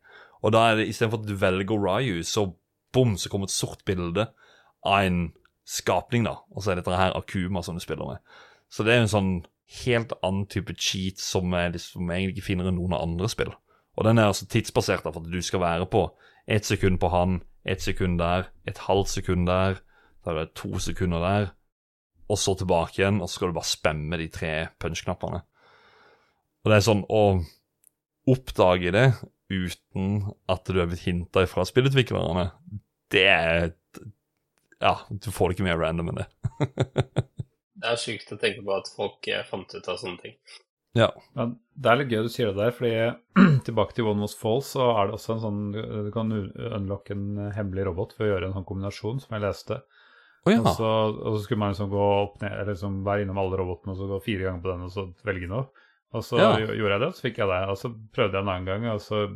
Og da er det istedenfor at du velger Ryu, så bom, så kommer et sort bilde av en skapning, da. Og så er dette her Akuma som du spiller med. Så det er en sånn helt annen type cheat som jeg liksom egentlig ikke finner i noen andre spill. Og den er altså tidsbasert, da, for at du skal være på ett sekund på han, ett sekund der, et halvt sekund der. Da er det to sekunder der, og så tilbake igjen, og så skal du bare spemme de tre punch-knappene. Og det er sånn å oppdage det uten at du er blitt hinta fra spillutviklerne, det er Ja, du får det ikke mer random enn det. Det er sjukt å tenke på at folk eh, fant ut av sånne ting. Ja. Ja, det er litt gøy du sier det der, fordi tilbake til One Was Falls, så er det også en sånn Du kan unlocke en hemmelig robot for å gjøre en sånn kombinasjon, som jeg leste. Å ja. Og, så, og så skulle man liksom gå opp ned, eller liksom være innom alle robotene og så gå fire ganger på den og så velge noe. Og så Ja. gjorde jeg det, og så fikk jeg det. Og så prøvde jeg en annen gang, og så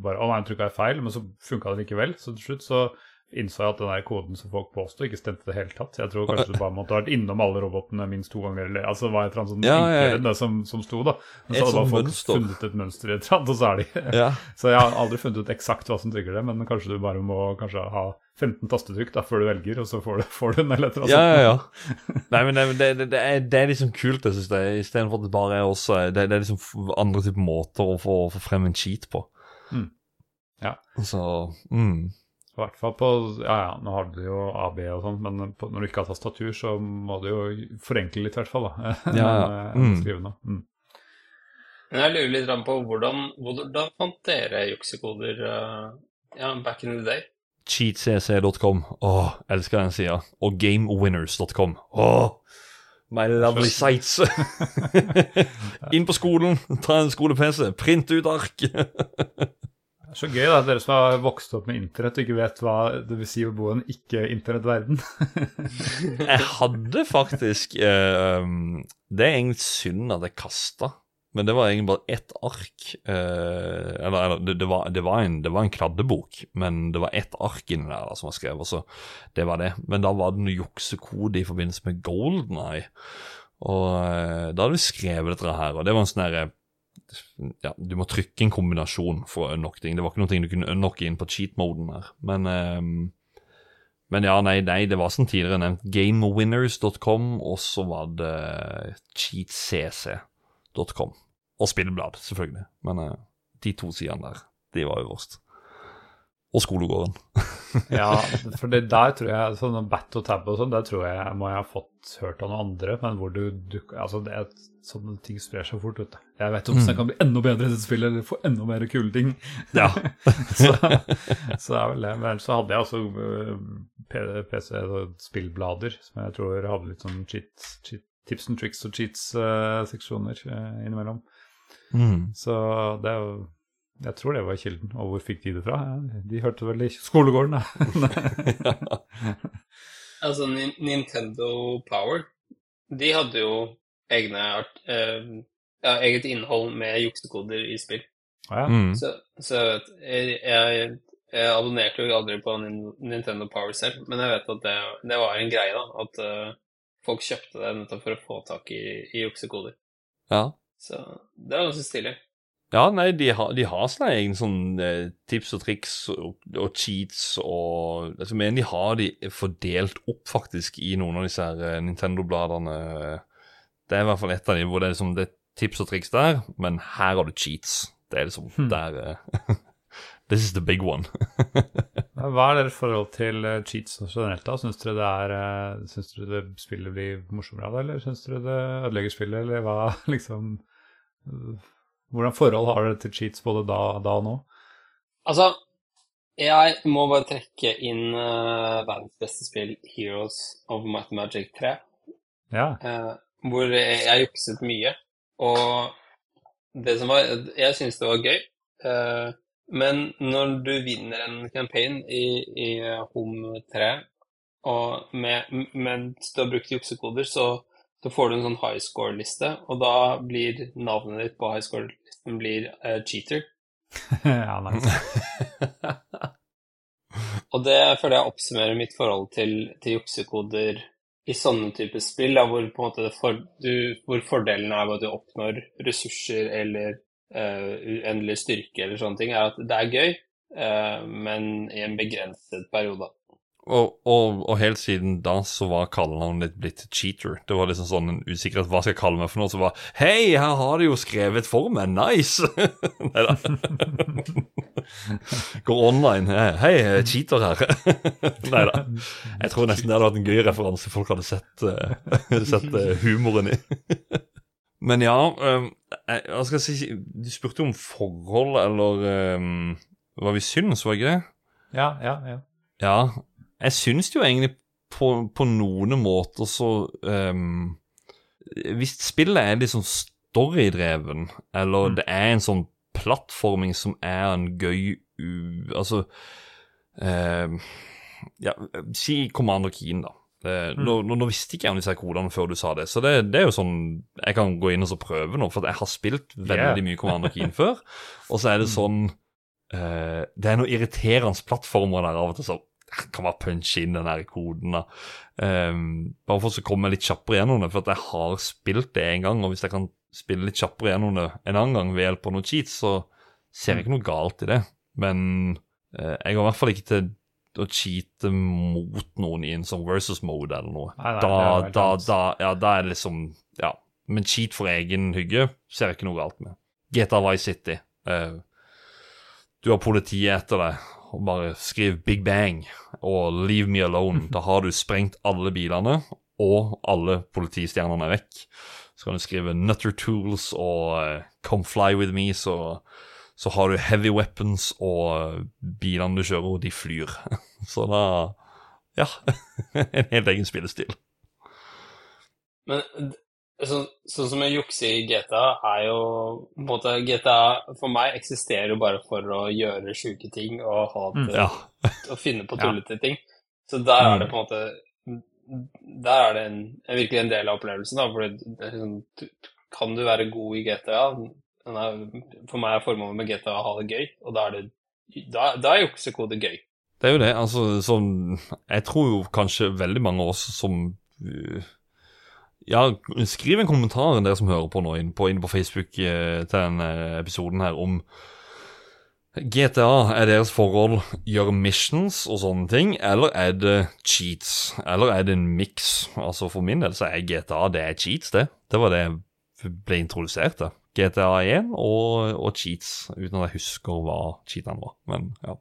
bare Å nei, jeg trykka jeg feil, men så funka det likevel. Så til slutt så innså jeg at den der koden som folk påsto, ikke stemte det hele tatt. Jeg tror kanskje du bare måtte ha vært innom alle robotene minst to ganger, eller altså var et eller annet sånn Ja, ja, ja. det som, som sto, da. Men så hadde folk mønster. funnet et mønster i et eller annet, og så er de ja. Så jeg har aldri funnet ut eksakt hva som trigger det, men kanskje du bare må kanskje ha 15 tastetrykk da, før du velger, og så får du, får du den, eller et eller annet. Ja, ja, ja. Nei, men det, det, det, det, er, det er liksom kult, jeg syns det. Istedenfor at det bare er også Det, det er liksom andre typer måter å få, få frem en cheat på. Mm. Ja. Så mm. I hvert fall på Ja, ja, nå har du jo AB og sånn, men på, når du ikke har tastatur, så må du jo forenkle litt, i hvert fall. da. Ja, ja. Eh, Mm. skrive noe. Mm. Men jeg lurer litt på hvordan, hvordan fant dere juksekoder eh, ja, back in the day? Cheatcc.com. Åh, elsker den sida. Og gamewinners.com. Åh, my lovely sites. Inn på skolen, ta en skole-PC, print ut ark. Det er så gøy, da, dere som har vokst opp med internett og ikke vet hva det vil si å bo i en ikke-internettverden. Jeg hadde faktisk eh, um, Det er egentlig synd at jeg kasta. Men det var egentlig bare ett ark. eh, eller eller det, det, var, det, var en, det var en kladdebok, men det var ett ark inni der da, som var skrevet. Så det var det. Men da var det noe juksekode i forbindelse med Golden Eye. Og eh, da hadde vi skrevet dette her, og det var en sånn derre ja, Du må trykke en kombinasjon for å unlocke ting. Det var ikke noe du kunne unlocke inn på cheat-moden her. Men um, men ja, nei, nei, det var som tidligere nevnt gamewinners.com, og så var det cheatcc.com. Og Spillblad, selvfølgelig. Men uh, de to sidene der, de var øverst. Og skolegården. ja, for det der tror jeg sånn Bat og Tab og sånn, der tror jeg må jeg ha fått hørt av noen andre, men hvor du, dukker Altså, det er sånne ting sprer seg fort, vet du. Jeg vet om det kan bli enda bedre i dette spillet, eller få enda mer kule ting. Ja. så, så det er vel det. Men så hadde jeg også øh, PC-spillblader, som jeg tror hadde litt sånn cheat, cheat, tips and tricks og cheats-seksjoner innimellom. Mm. Så det er jo Jeg tror det var kilden. Og hvor fikk de det fra? De hørte vel i skolegården, da. Altså, Nintendo Power, de hadde jo egne art, eh, ja, eget innhold med juksekoder i spill. Ja, Mm. Så, så jeg, jeg, jeg abonnerte jo aldri på Nintendo Power selv, men jeg vet at det, det var en greie, da. At uh, folk kjøpte det nettopp for å få tak i, i juksekoder. ja. Så det var ganske stilig. Ja, nei, de har, de har sine egne sånn eh, tips og triks og, og cheats og altså, Men de har de fordelt opp, faktisk, i noen av disse her eh, Nintendo-bladene. Det er i hvert fall et av dem hvor det er liksom det er tips og triks der, men her har du cheats. Det er liksom Hmm. der eh, This is the big one. Hva er deres forhold til cheats generelt? da? Syns dere det er Syns dere det spillet blir morsommere av det, eller syns dere det ødelegger spillet, eller hva liksom Hvordan forhold har dere til cheats både da, da og nå? Altså, jeg må bare trekke inn uh, verdens beste spill, Heroes of Might Magic 3. Ja. Uh, hvor jeg, jeg jukset mye. Og det som var Jeg syns det var gøy. Uh, men når du vinner en campaign i, i Home 3, og med, mens du har brukt juksekoder, så, så får du en sånn high score-liste, og da blir navnet ditt på high score-listen blir uh, cheater. ja, nice. Og det føler jeg oppsummerer mitt forhold til, til juksekoder i sånne typer spill, da, hvor, på en måte det for, du, hvor fordelen er at du oppnår ressurser eller uh, uendelig styrke eller sånne ting, er at det er gøy, uh, men i en begrenset periode. Og, og, og helt siden da så var kallenavnet ditt blitt cheater. Det var liksom sånn en usikkerhet hva skal jeg kalle meg for noe. Så var Hei, her har de jo skrevet for meg, nice! Nei da. Går online. Hei, cheater her. Nei da. Jeg tror nesten det hadde vært en gøy referanse folk hadde sett, uh, sett uh, humoren i. Men ja, um, jeg, hva skal jeg si Du spurte om forhold, eller um, hva vi syns, var ikke det? Ja, ja, ja. Ja, jeg syns jo egentlig på, på noen måter så um, Hvis spillet er litt sånn storydreven, eller Mm. det er en sånn plattforming som er en gøy u... Altså um, Ja, si Commander Keen, da. Det, Mm. nå, nå, nå visste ikke jeg om disse kodene før du sa det, så det, det er jo sånn Jeg kan gå inn og så prøve nå, for jeg har spilt veldig Yeah. mye Commander Keen før. Og så er det sånn uh, Det er noe irriterende plattformer der av og til, så kan man punche inn den her koden. da. Um, bare for å komme litt kjappere gjennom det, for at jeg har spilt det en gang. Og hvis jeg kan spille litt kjappere gjennom det en annen gang ved hjelp av noen cheats, så ser jeg ikke noe galt i det. Men uh, jeg går i hvert fall ikke til å cheate mot noen i en sånn versus mode eller noe. Nei, nei, da, da, da, ja, da er det liksom Ja. Men cheat for egen hygge ser jeg ikke noe galt med. GTA Vice City. Uh, du har politiet etter deg, og bare skriv Big Bang og Leave Me Alone. Da har du sprengt alle bilene, og alle politistjernene er vekk. Så kan du skrive Nutter Tools og eh, Come Fly With Me, så, så har du heavy weapons, og eh, bilene du kjører, de flyr. Så da Ja. en helt egen spillestil. Men sånn sånn som å jukse i GTA er jo på en måte GTA for meg eksisterer jo bare for å gjøre sjuke ting og ha Mm, Ja. å finne på Ja. tullete ting. Så der er Mm. det på en måte Der er det en, en virkelig en del av opplevelsen, da. For det er liksom, du, kan du være god i GTA? Er, for meg er formålet med GTA å ha det gøy, og da er det da, da er juksekode gøy. Det er jo det. altså sånn, Jeg tror jo kanskje veldig mange av oss som uh, Ja, skriv en kommentar, dere som hører på nå, inn på, inn på Facebook eh, til denne episoden her, om GTA er deres forhold gjør missions og sånne ting, eller er det cheats? Eller er det en miks? Altså For min del så er GTA det er cheats, det. Det var det jeg ble introdusert til. GTA 1 og, og cheats, uten at jeg husker hva cheatene var. Men ja.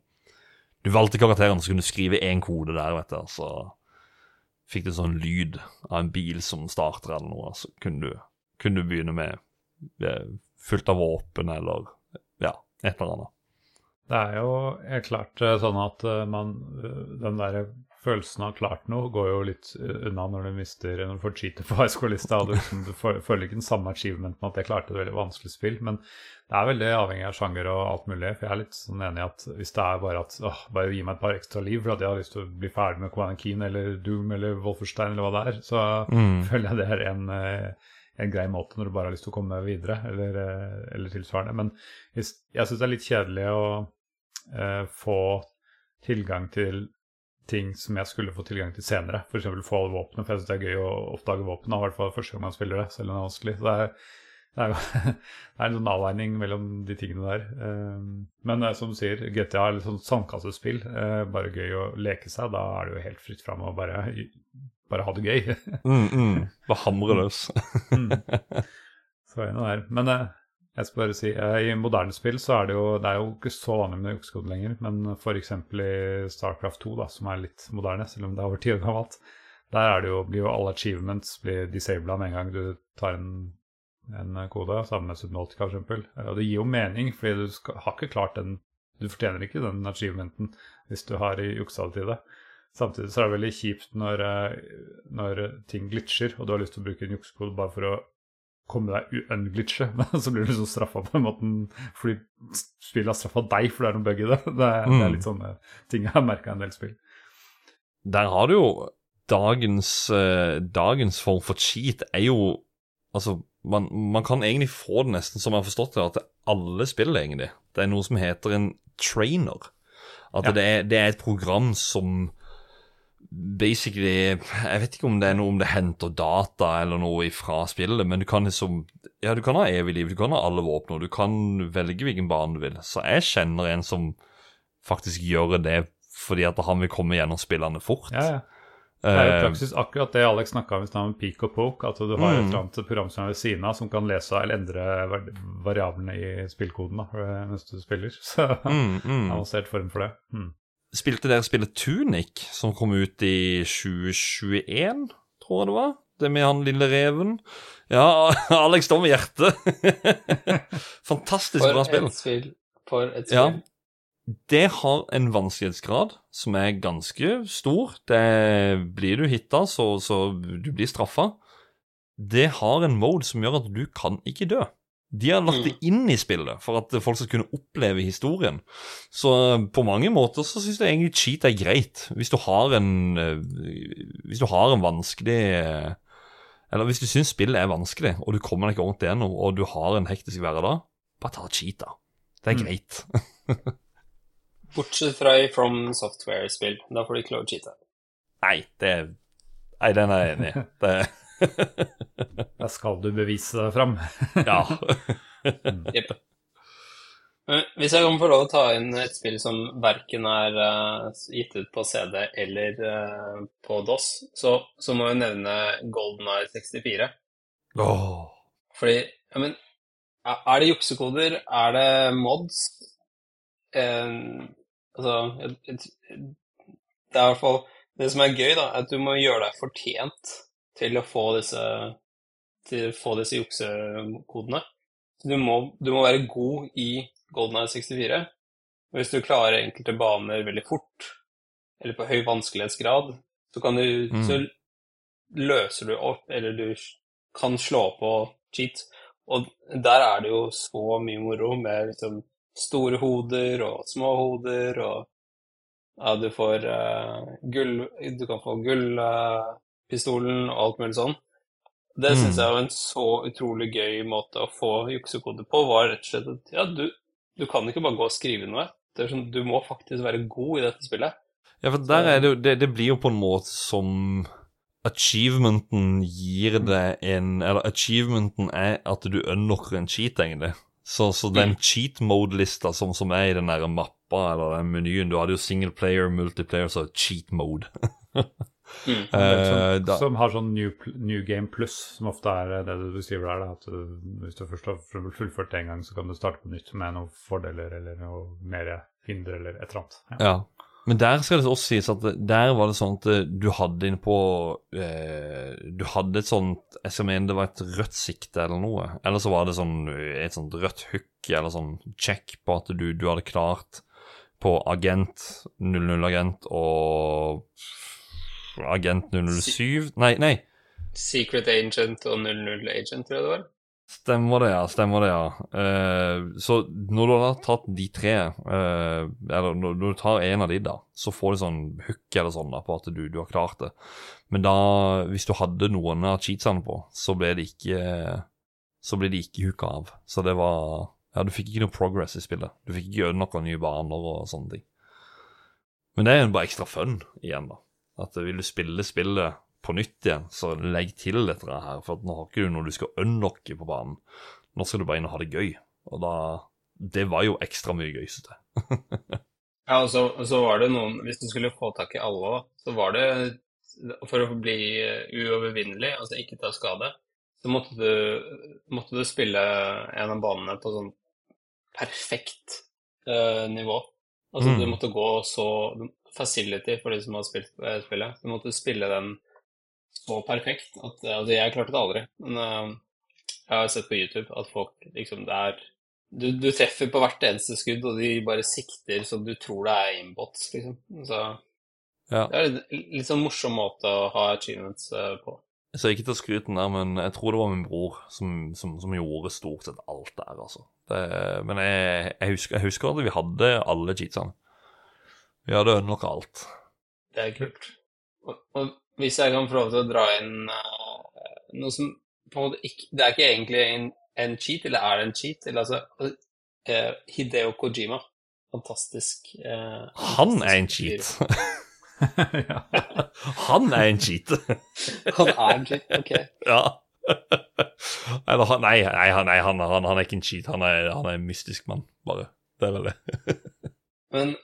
Du valgte karakteren, så kunne du skrive én kode der, vet du. Så fikk du sånn lyd av en bil som starter eller noe. Så kunne du, kunne du begynne med eh, fullt av våpen eller ja, et eller annet. Det er jo helt klart eh, sånn at eh, man Den der følelsen av klart noe går jo litt eh, unna når du mister Når du får cheater på high school-lista, du, liksom, du føler ikke den samme achievementen at jeg klarte et veldig vanskelig spill. Men det er veldig avhengig av sjanger og alt mulig. For jeg er litt sånn enig i at hvis det er bare at åh, bare gi meg et par ekstra liv for at jeg har lyst til å bli ferdig med Command Keen eller Doom eller Wolferstein eller hva det er, så Mm. føler jeg det er en, eh, en grei måte når du bare har lyst til å komme videre, eller, eh, eller tilsvarende. Men jeg syns det er litt kjedelig å eh, få tilgang til ting som jeg skulle få tilgang til senere. F.eks. få alle våpnene, for jeg syns det er gøy å oppdage våpnene. I hvert fall første gang man spiller det, selv om det er vanskelig. Så det er, det er, jo, det er en sånn avveining mellom de tingene der. Eh, Men eh, som du sier, GTA er litt sånn sandkassespill. eh, Bare gøy å leke seg. Da er det jo helt fritt fram å bare, bare ha det gøy. Mm, mm. Bare hamre løs. Mm. Så er det noe der. Men eh, jeg skal bare si, eh, i moderne spill så er det jo det er jo ikke så vanlig med juksekode lenger, men f.eks. i Starcraft 2, da, som er litt moderne, selv om det er over ti år gammelt, der er jo, blir jo alle achievements blir disabla med en gang du tar en, en kode, sammen med Subnautica f.eks. Og det gir jo mening, fordi du skal, har ikke klart den Du fortjener ikke den achievementen hvis du har juksa det til det. Samtidig så er det veldig kjipt når, eh, når ting glitcher, og du har lyst til å bruke en juksekode bare for å komme deg unglitche, men så blir du liksom straffa på en måte fordi spillet har straffa deg for det er noe bug i det. Det er, det er Mm. litt sånne ting jeg har merka i en del spill. Der har du jo dagens, eh, dagens form for cheat er jo Altså, man, man kan egentlig få det nesten som jeg har forstått det, at alle spiller egentlig. Det er noe som heter en trainer. At Ja. det, er, det er et program som basically Jeg vet ikke om det er noe om det henter data eller noe ifra spillet, men du kan liksom Ja, du kan ha evig liv, du kan ha alle våpen, og du kan velge hvilken bane du vil. Så jeg kjenner en som faktisk gjør det fordi at han vil komme gjennom spillene fort. Ja, ja. Det er jo Eh, praksis akkurat det Alex snakka om i stad, med peak og poke. At du har et Mm. annet program som er ved siden av, som kan lese eller endre variablene i spillkoden da, eh, mens du spiller. Så mm, mm. avansert form for det. Mm. Spilte dere spillet Tunic, som kom ut i 2021, tror jeg det var? Det med han lille reven. Ja, Alex står med hjertet. Fantastisk bra spill. spill. For et spill. Ja. Det har en vanskelighetsgrad som er ganske stor. Det Blir du hitta, så, så du blir straffa. Det har en mode som gjør at du kan ikke dø. De har lagt det inn i spillet for at folk skal kunne oppleve historien. Så på mange måter så syns jeg egentlig cheat er greit. Hvis du har en eh, Hvis du har en vanskelig eh, Eller hvis du syns spillet er vanskelig, og du kommer deg ikke ordentlig gjennom, og du har en hektisk hverdag, bare ta cheat, da. Det er Mm. greit. Bortsett fra i From Software-spill. Da får du ikke lov å cheate. Nei, det Nei, den er jeg enig i. Det Da skal du bevise deg fram. Ja. Jepp. Hvis jeg kan få lov å ta inn et spill som verken er uh, gitt ut på CD eller uh, på DOS, så, så må jeg nevne Golden Eye 64. Oh. Fordi, ja, men er det juksekoder? Er det mods? Eh, altså Det er i hvert fall Det som er gøy, da, er at du må gjøre deg fortjent til å få disse til å få disse juksekodene. Så Du må, du må være god i Golden Eye 64. Og hvis du klarer enkelte baner veldig fort, eller på høy vanskelighetsgrad, så kan du Mm. så løser du opp, eller du kan slå på cheat. Og der er det jo så mye moro med liksom store hoder og små hoder, og ja, du får uh, gull Du kan få gullpistolen og alt mulig sånn. Det Mm. syns jeg var en så utrolig gøy måte å få juksekode på, var rett og slett at ja, du, du kan ikke bare gå og skrive noe. Det er sånn, du må faktisk være god i dette spillet. Ja, for der er det jo det, det blir jo på en måte som Achievementen gir deg en Eller achievementen er at du unlocker en cheat, egentlig. Så, så den cheat mode-lista som, som er i den der mappa eller den menyen Du hadde jo single player, multiplayer, så cheat mode. Mm. Eh, som, da, som har sånn new, new Game Plus, som ofte er det du beskriver der. At du, hvis du først har fullført det en gang, så kan du starte på nytt med noen fordeler eller noe mer hinder eller et eller annet. Ja. Ja. Men der skal det også sies at der var det sånn at du hadde innpå eh, Du hadde et sånt Jeg skal mene det var et rødt sikte eller noe. Eller så var det sånn et sånt rødt hook eller sånn check på at du, du hadde klart på agent 00-agent og agent 007 Nei, nei. Secret Agent og 00 Agent, tror jeg det var. Stemmer det, ja. Stemmer det, ja. Uh, så når du har tatt de tre, uh, eller når du tar en av de, da, så får du sånn hook eller sånn da, på at du, du har klart det. Men da, hvis du hadde noen av cheatsene på, så ble de ikke så ble de ikke hooka av. Så det var Ja, du fikk ikke noe progress i spillet. Du fikk ikke noen nye baner og sånne ting. Men det er jo bare ekstra fun igjen, da. At vil du spille spillet på nytt igjen, så legg til dette her. For nå har ikke du noe du skal unlocke på banen. Nå skal du bare inn og ha det gøy. Og da Det var jo ekstra mye gøy, synes jeg. Ja, og så, så var det noen Hvis du skulle få tak i alle, så var det For å bli uovervinnelig, altså ikke ta skade, så måtte du, måtte du spille en av banene på sånn perfekt uh, nivå. Altså, Mm. du måtte gå så Facility for de som har spilt eh, spillet. Du måtte spille den så perfekt at eh, Altså, jeg klarte det aldri, men uh, jeg har sett på YouTube at folk liksom Det er du, du treffer på hvert eneste skudd, og de bare sikter så du tror det er aimbots, liksom. Så Ja. det er en litt sånn morsom måte å ha achievements på. Så ikke til skryten der, men jeg tror det var min bror som, som, som gjorde stort sett alt der, altså. Det, men jeg, jeg, husker, jeg husker at vi hadde alle cheatsene. Vi hadde nok alt. Det er kult. Og, og hvis jeg kan få lov til å dra inn uh, noe som på en måte ikke Det er ikke egentlig en, en cheat, eller er det en cheat? Eller altså uh, Hideo Kojima. Fantastisk. eh, Han er en cheat. ja. Han er en cheat. Han er en cheat, ok. ja. Eller han Nei, nei, han, nei han, han, han er ikke en cheat. Han er, han er en mystisk mann, bare. Det er vel det. Men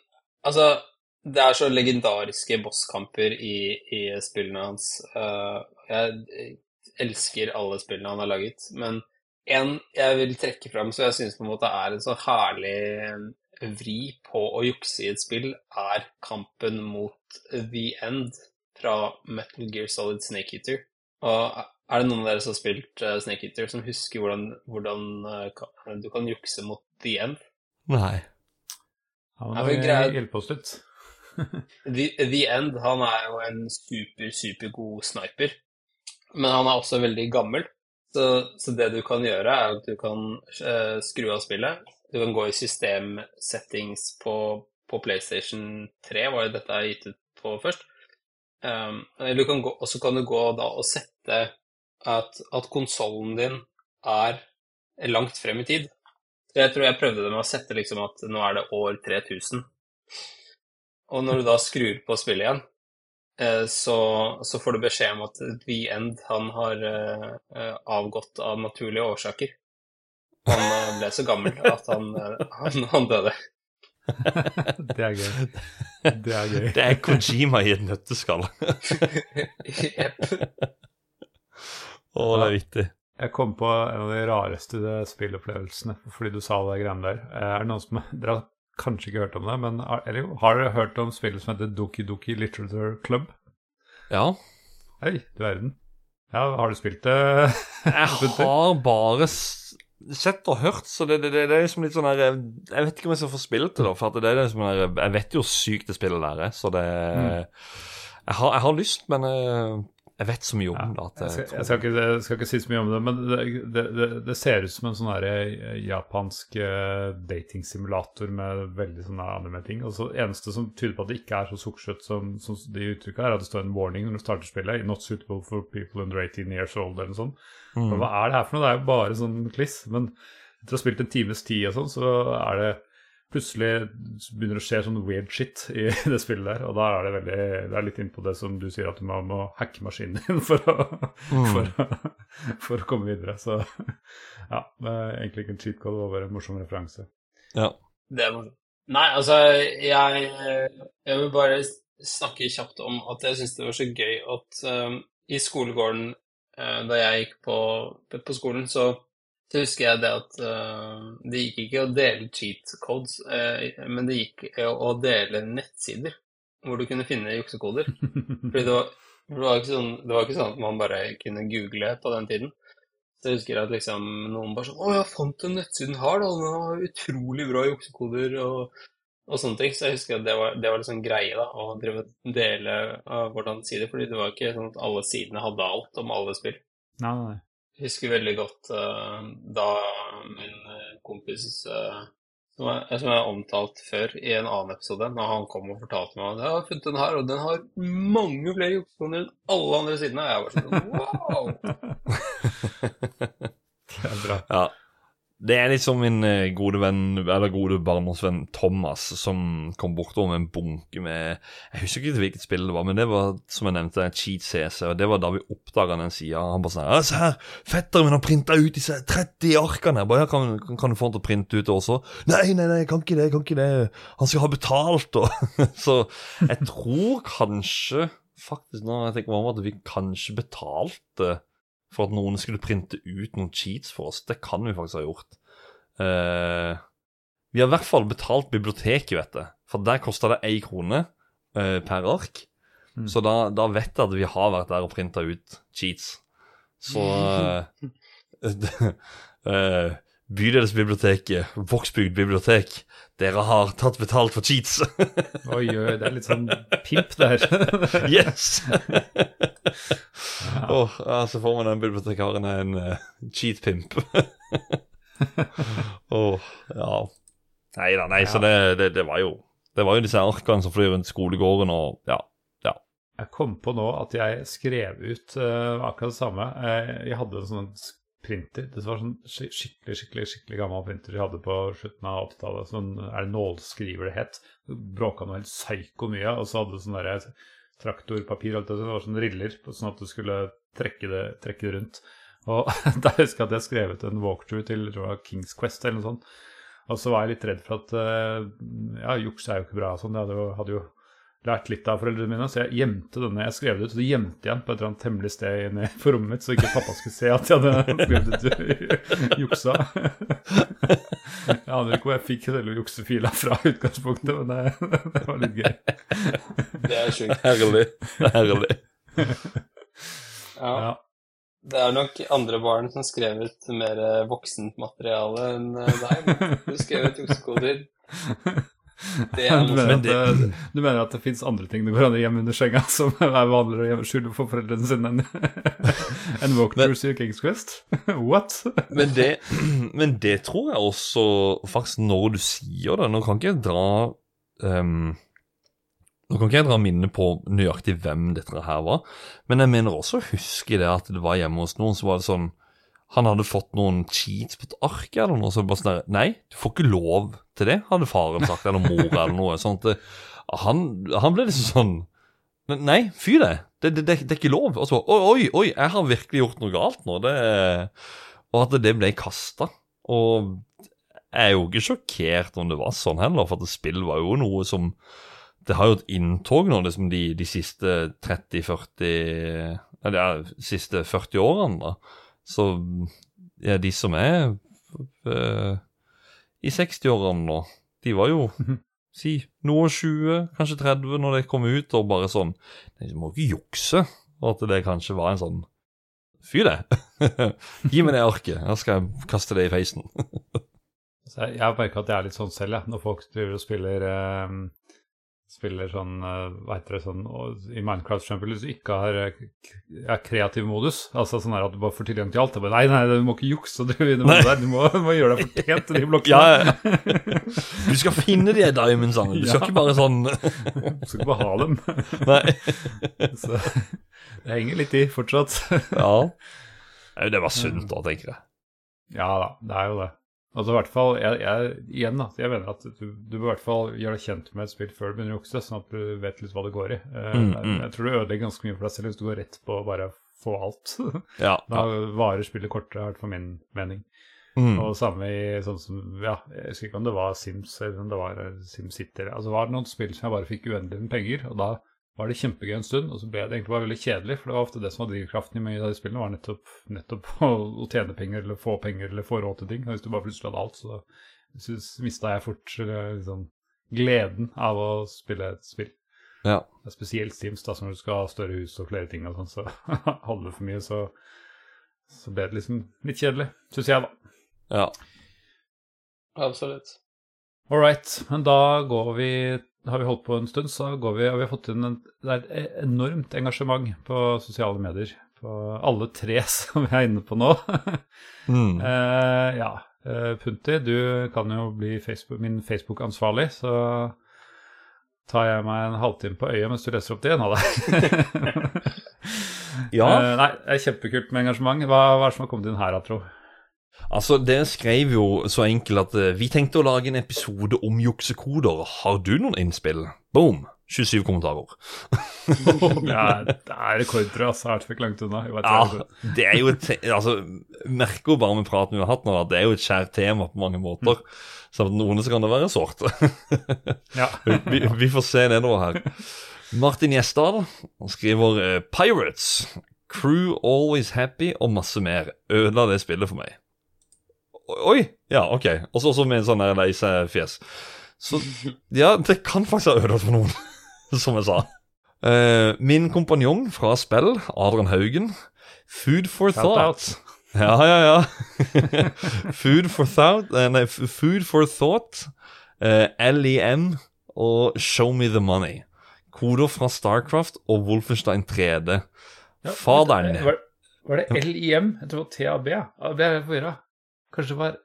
altså, det er så legendariske bosskamper i, i spillene hans. Uh, jeg elsker alle spillene han har laget, men en jeg vil trekke fram som jeg syns på en måte er en så herlig vri på å jukse i et spill, er kampen mot The End fra Metal Gear Solid Snake Eater. Og er det noen av dere som har spilt uh, Snake Eater, som husker hvordan, hvordan du kan jukse mot The End? Nei. Han må hjelpe oss litt. The, the, End, han er jo en super, supergod sniper. Men han er også veldig gammel. Så, så det du kan gjøre, er at du kan uh, skru av spillet. Du kan gå i systemsettings på, på PlayStation 3, var jo dette er gitt ut på først. Um, og så kan du gå da og sette at, at konsollen din er langt frem i tid. Jeg tror jeg prøvde det med å sette liksom at nå er det år 3000. Og når du da skrur på spillet igjen, eh, så, så, får du beskjed om at The End han har uh, avgått av naturlige årsaker. Han ble så gammel at han, han, han døde. det er gøy. Det er gøy. Det er Kojima i et nøtteskall. Jepp. Å, det er vittig. Jeg kom på en av de rareste spillopplevelsene fordi du sa det greiene der. Eh, er det noen som Dere har kanskje ikke hørt om det, men eller, har dere hørt om spillet som heter Doki Doki Literature Club? Ja. Hei, du verden. Ja, har du spilt det? jeg har bare sett og hørt, så det, det, det, det er liksom litt sånn her Jeg vet ikke om jeg skal få spilt det, da, for det er liksom her, jeg vet jo sykt det spillet der er, så det mm. jeg, har, jeg, har, lyst, men eh, jeg vet så mye om det. jeg, skal, jeg, skal ikke, jeg, skal, ikke, si så mye om det, men det, det, det ser ut som en sånn eh, japansk uh, datingsimulator med veldig sånne anime ting. Og så eneste som tyder på at det ikke er så sukkersøtt som, som de uttrykket er at det står en warning når du starter spillet. 'Not suitable for people under 18 years old', eller noe sånt. Mm. hva er det her for noe? Det er jo bare sånn kliss. Men etter å ha spilt en times tid og sånn, så er det plutselig begynner det å skje sånn weird shit i det spillet der. Og da er det veldig Det er litt innpå det som du sier, at du må, må hacke maskinen din for å, mm. for, å, for å, komme videre. Så ja, det er egentlig ikke en cheat code, det var bare en morsom referanse. Ja. Det er morsomt. Nei, altså, jeg, jeg vil bare snakke kjapt om at jeg syns det var så gøy at um, i skolegården uh, da jeg gikk på, på skolen, så så husker jeg det at uh, det gikk ikke å dele cheat codes, uh, men det gikk å dele nettsider hvor du kunne finne juksekoder. Fordi det var, det, var sånn, det var, ikke sånn, at man bare kunne google på den tiden. Så jeg husker at liksom noen bare sånn 'Å, jeg fant den nettsiden her, da. Den har utrolig bra juksekoder', og, og, sånne ting. Så jeg husker at det var, det var liksom greie, da, å dele av hvordan sider. Fordi det var ikke sånn at alle sidene hadde alt om alle spill. Nei, nei. Jeg husker veldig godt uh, da min eh, kompis uh, som, jeg, som jeg har omtalt før i en annen episode, når han kom og fortalte meg at jeg har funnet den her, og den har mange flere juksekoner enn alle andre sidene. Og jeg var sånn wow! det er bra. Ja. Det er liksom min eh, gode venn, eller gode barndomsvenn Thomas som kom bortover med en bunke med Jeg husker ikke hvilket spill det var, men det var som jeg nevnte, Cheat CC. Og det var da vi oppdaga den sida. Han bare sånn Se her, fetteren min har printa ut disse 30 arkene. Jeg bare, kan, kan, kan, du få han til å printe ut det også? Nei, nei, nei, jeg kan ikke det. jeg kan ikke det. Han skal ha betalt, og Så jeg tror kanskje, faktisk, når jeg tenker meg om, at vi kanskje betalte for at noen skulle printe ut noen cheats for oss. Det kan vi faktisk ha gjort. Uh, vi har i hvert fall betalt biblioteket, vet du. For der kosta det én krone uh, per ark. Mm. Så da, da, vet jeg at vi har vært der og printa ut cheats. Så uh, Bydelsbiblioteket, Vågsbygd bibliotek, dere har tatt betalt for cheats. oi, oi, det er litt sånn pimp der. yes! ja. Oh, så så får man den bibliotekaren en uh, cheat-pimp. oh, ja. Nei da, nei, ja. så det, det, det, var jo Det var jo disse arkene som fløy rundt skolegården og ja. ja. Jeg kom på nå at jeg skrev ut uh, akkurat det samme. Jeg, jeg hadde en sånn printer. Det var sånn skikkelig skikkelig, skikkelig gammel printer de hadde på slutten av 80-tallet. Sånn, er det nålskriver det het? Bråka noe helt psyko mye. Og så hadde du sånn der traktorpapir alt det, det var sånn riller, sånn at du skulle trekke det, trekke det rundt. Og da husker jeg at jeg skrev ut en walkthrough til tror jeg, Kings Quest eller noe sånt. Og så var jeg litt redd for at uh, Ja, juks er jo ikke bra. Sånn. Jeg hadde jo, hadde jo lært litt av foreldrene mine, så jeg gjemte denne. Jeg skrev det ut, og så gjemte jeg den på et eller annet hemmelig sted inne på rommet mitt, så ikke pappa skulle se at jeg hadde skrevet ut juksa. Jeg aner ikke hvor jeg fikk hele juksefila fra utgangspunktet, men det, det var litt gøy. Det er sjukt. Herlig. Herlig. Ja. Ja. Det er nok andre barn som skrev ut mer voksent materiale enn eh, deg. Du skrev ut juksekoder. Det Du mener, Men at det, du mener at det fins andre ting det går an å gjemme under senga som er vanligere å gjemme for foreldrene sine enn en walkthroughs i Kings Quest? What? Men det, men det tror jeg også faktisk når du sier det Nå kan ikke jeg dra um, Nå kan ikke jeg dra minnet på nøyaktig hvem dette her var, men jeg mener også å huske det at det var hjemme hos noen, så var det sånn Han hadde fått noen cheats på et ark eller noe, så bare sånn der Nei, du får ikke lov til det, hadde faren sagt, eller mor eller noe. sånt. han, han ble liksom sånn Nei, fy det. Det, det, det, det er ikke lov. Og så Oi, oi, oi, jeg har virkelig gjort noe galt nå. Det, og at det ble kasta. Og jeg er jo ikke sjokkert om det var sånn heller, for at spill var jo noe som Det har jo et inntog nå liksom de, de siste 30-40 Eller ja, siste 40 årene, da. Så ja, de som er uh, i 60-årene nå, de var jo si noe 20, kanskje 30 når de kom ut, og bare sånn De må ikke jukse. Og at det kanskje var en sånn Fy det! Gi meg det arket, da skal jeg kaste det i feisen. Jeg, jeg merker at jeg er litt sånn selv, jeg. Når folk driver og spiller eh, Spiller sånn, eh, dere heter sånn og I Minecraft eksempel, hvis du ikke har eh, k- kreativ modus, altså sånn at du bare får tilgang til alt. Bare, nei, nei, du må ikke jukse, du, du, må, du, må, du må gjøre deg fortjent til de blokkene. Ja, ja. Du skal finne de diamondsene. Du skal Ja. ikke bare sånn Du skal ikke bare ha dem. Nei. Så det henger litt i fortsatt. Ja. Det var sunt da, tenker jeg. Ja da, det er jo det. Altså i hvert fall, jeg, jeg, igjen da, jeg mener at du, du bør i hvert fall gjøre deg kjent med et spill før du begynner å jukse, sånn at du vet litt hva det går i. Uh, Mm, mm. jeg tror du ødelegger ganske mye for deg selv hvis du går rett på å bare få alt. Ja. da varer spillet kortere, i hvert fall min mening. Mm. Og samme i sånn som, ja, jeg husker ikke om det var Sims eller om det var eh, SimCity. Altså det var noen spill som jeg bare fikk uendelig med penger, og da var det kjempegøy en stund, og så ble det egentlig bare veldig kjedelig, for det var ofte det som var drivkraften i mye av de spillene, var nettopp, nettopp å, å tjene penger, eller få penger, eller få råd til ting. Og hvis du bare plutselig hadde alt, så synes, mista jeg fort eh, liksom, gleden av å spille et spill. Ja. Det er spesielt Sims, da, som når du skal ha større hus og flere ting og sånn, så hadde du for mye, så, så ble det liksom litt kjedelig, syns jeg, da. ja. Absolutt. All right, men da går vi Har vi holdt på en stund, så går vi, og vi har fått inn en, det er et enormt engasjement på sosiale medier. På alle tre som vi er inne på nå. Mm. uh, ja. Uh, Punti, du kan jo bli Facebook, min Facebook-ansvarlig, så tar jeg meg en halvtime på øyet mens du leser opp det. igjen av deg. Ja. Uh, nei, det er kjempekult med engasjement. Hva, hva er det som har kommet inn her, Atro? Altså, Dere skrev jo så enkelt at eh, vi tenkte å lage en episode om juksekoder. Har du noen innspill? Boom! 27 kommentarer. Ja, det er rekordbra, altså. Jeg er ikke langt unna. Ja, det er jo et altså, Merker jo bare med praten vi har hatt nå, at det er jo et kjært tema på mange måter. Så for noen så kan det være sårt. Ja. vi, vi får se nedover her. Martin Gjesdal skriver eh, Pirates. Crew always happy og masse mer. Ødela det spillet for meg. Oi! Ja, OK. Og så med en sånn leise seg-fjes. Så ja, det kan faktisk ha ødelagt for noen, som jeg sa. Uh, min kompanjong fra spill, Adrian Haugen. Food for Shout thought. Ja, ja, ja. food for thought eh, Nei, Food for thought. uh, LEM og Show me the money. Koder fra Starcraft og Wolfenstein 3D. Faderen Var, var det LIM? Jeg tror det var TAB. Ja, da ble jeg forvirra. Kanskje det var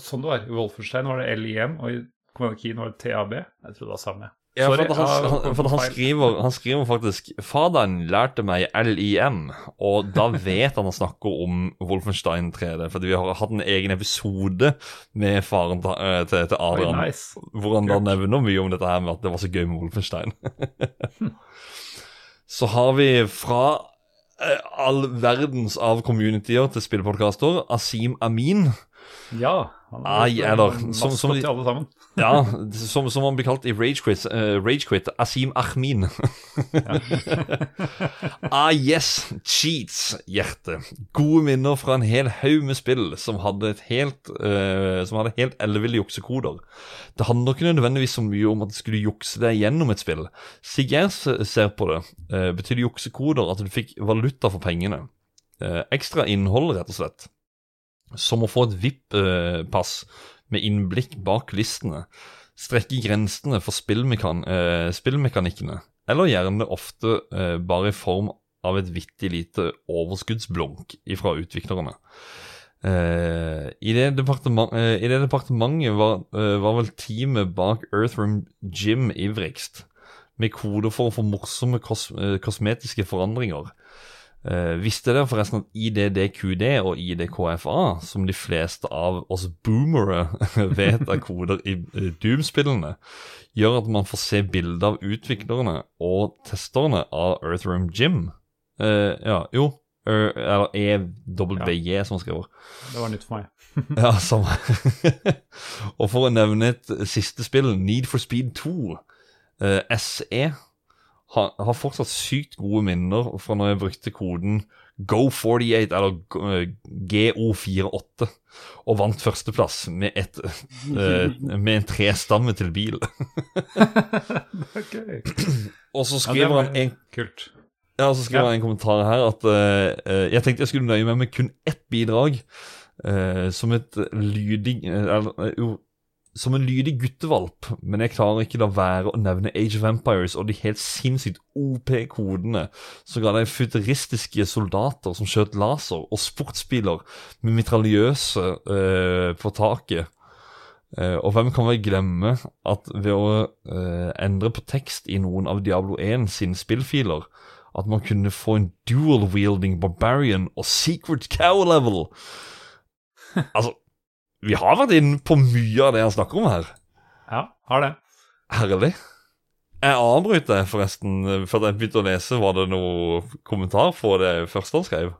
sånn det var. I Wolfenstein var det LIM, og i Command Keen var det TAB. Jeg tror det var samme. Ja, for, Sorry, han, han, for han, skriver, han skriver faktisk Faderen lærte meg LIM, og da vet han å snakke om Wolfenstein 3D. Fordi vi har hatt en egen episode med faren til, eh, til, Adrian Adrian. nice. Hvor han da nevner mye om dette her med at det var så gøy med Wolfenstein. så har vi fra all verdens av communityer til spillpodkaster. Asim Amin. Ja. Han eller, som- som de- alle sammen. Ja, som, som han blir kalt i Ragequit, uh, Ragequit Asim Ahmin. ah yes, cheats, hjerte. Gode minner fra en hel haug med spill som hadde et helt uh, Som hadde helt elleville juksekoder. Det handler ikke nødvendigvis så mye om at du skulle jukse deg gjennom et spill. Slik ser på det, uh, betydde juksekoder at du fikk valuta for pengene. Uh, ekstra innhold, rett og slett. Som å få et VIP-pass med innblikk bak listene. Strekke grensene for spillmekan eh, spillmekanikkene. Eller gjerne ofte eh, bare i form av et vittig lite overskuddsblunk fra utviklerne. Uh, I det, eh, i det departementet var, uh, var vel teamet bak Earthroom Gym ivrigst, med koder for å få morsomme kos kosmetiske forandringer. Eh, visste dere forresten at IDDQD og IDKFA, som de fleste av oss boomere vet er koder i Doom-spillene, gjør at man får se bilder av utviklerne og testerne av Earthroom Gym? Eh, ja, jo. Er, eller EWJ, som han skriver. Det var nytt for meg. Ja, samme. og for å nevne et siste spill, Need for Speed 2, eh, SE, har, har fortsatt sykt gode minner fra når jeg brukte koden GO48, eller eh, GO48, og vant førsteplass med, et, eh, med en trestamme til bil. Okay. Og så skriver ja, han en Kult. Ja, så skriver Ja. han en kommentar her at uh, eh, jeg tenkte jeg skulle nøye meg med kun ett bidrag. Uh, som et lydig uh, eh, Som en lydig guttevalp, men jeg klarer ikke la være å nevne Age of Empires og de helt sinnssykt OP-kodene som ga deg futuristiske soldater som skjøt laser, og sportsbiler med mitraljøse uh, på taket. Uh, og hvem kan vel glemme at ved å uh, endre på tekst i noen av Diablo 1 sine spillfiler, at man kunne få en dual-wielding barbarian og secret cow level. altså, vi har vært inne på mye av det han snakker om her. Ja, har det. Herlig. Jeg avbryter forresten, før jeg begynte å lese. Var det noe kommentar på det første han skrev?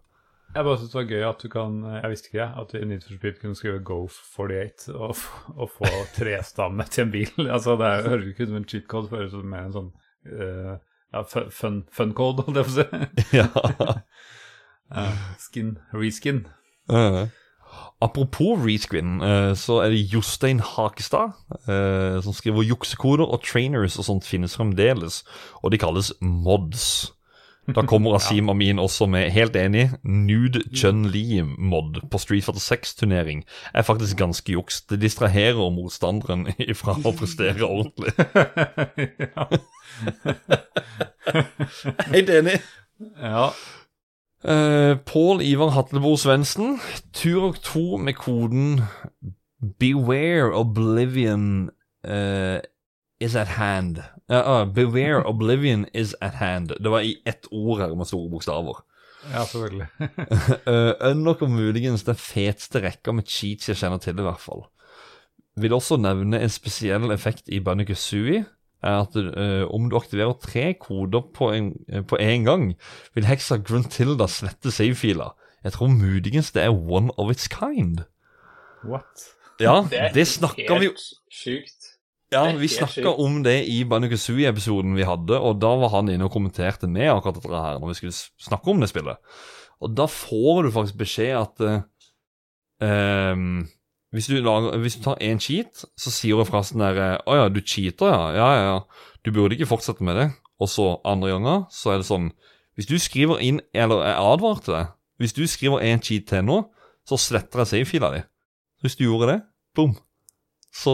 Jeg bare synes det var gøy at du kan Jeg visste ikke det, at du i Need for Speed kunne skrive Go 48 og, og få trestamme til en bil. Altså, Det høres jo ikke ut som en cheat code, det høres ut som en sånn uh, ja, fun, fun code, holdt jeg på å si. ja. Skin, reskin. Eh, Apropos rescreen, eh, så er det Jostein Hakestad eh, som skriver juksekoder og trainers og sånt finnes fremdeles, og de kalles mods. Da kommer Asim Amin også med, helt enig, Nude Chun-Li-mod på Street Fighter 6-turnering er faktisk ganske juks. Det distraherer motstanderen ifra å prestere ordentlig. Helt enig. ja. Uh, Pål Ivar Hatlebo Svendsen, Turok 2 med koden Beware Oblivion uh, is at hand. Uh, beware Oblivion is at hand. Det var i ett ord her med store bokstaver. ja, selvfølgelig. Unlock og muligens den feteste rekka med cheats jeg kjenner til, i hvert fall. Vil også nevne en spesiell effekt i Banjo Kazooie. Er at uh, om du aktiverer tre koder på en, eh, på en gang, vil heksa Gruntilda slette savefiler. Jeg tror muligens det er one of its kind. What? Ja, Det det snakka vi jo sjukt. Ja, vi snakka om det i Banjo Kazooie-episoden vi hadde, og da var han inne og kommenterte med akkurat dette her når vi skulle snakke om det spillet. Og da får du faktisk beskjed at uh, ehm, hvis, du hvis du tar én cheat, så sier du fra sånn der eh, Å ja, du cheater, ja. Ja, ja, ja. Du burde ikke fortsette med det. Og så andre ganger så er det sånn Hvis du skriver inn Eller jeg advarte deg. Hvis du skriver én cheat til nå, så sletter jeg savefila di. Hvis du gjorde det, boom, så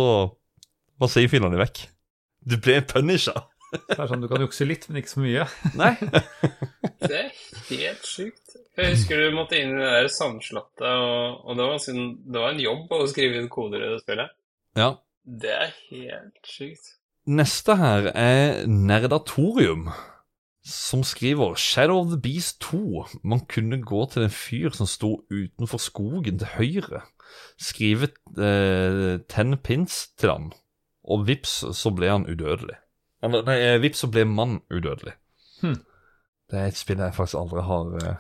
var savefila di vekk. Du ble punisha. Det er sånn Du kan jukse litt, men ikke så mye. Nei. Det er helt sjukt. Jeg husker du måtte inn i det der sandslottet, og, og det, var ganske, det var en jobb å skrive inn koder i det spillet. Ja. Det er helt sjukt. Neste her er Nerdatorium, som skriver Shadow of the Beast 2. Man kunne gå til en fyr som sto utenfor skogen til høyre, skrive eh, ten pins til han, og vips, så ble han udødelig. Eller, nei, eh, vips, så ble mann udødelig. Hmm. Det er et spill jeg faktisk aldri har uh...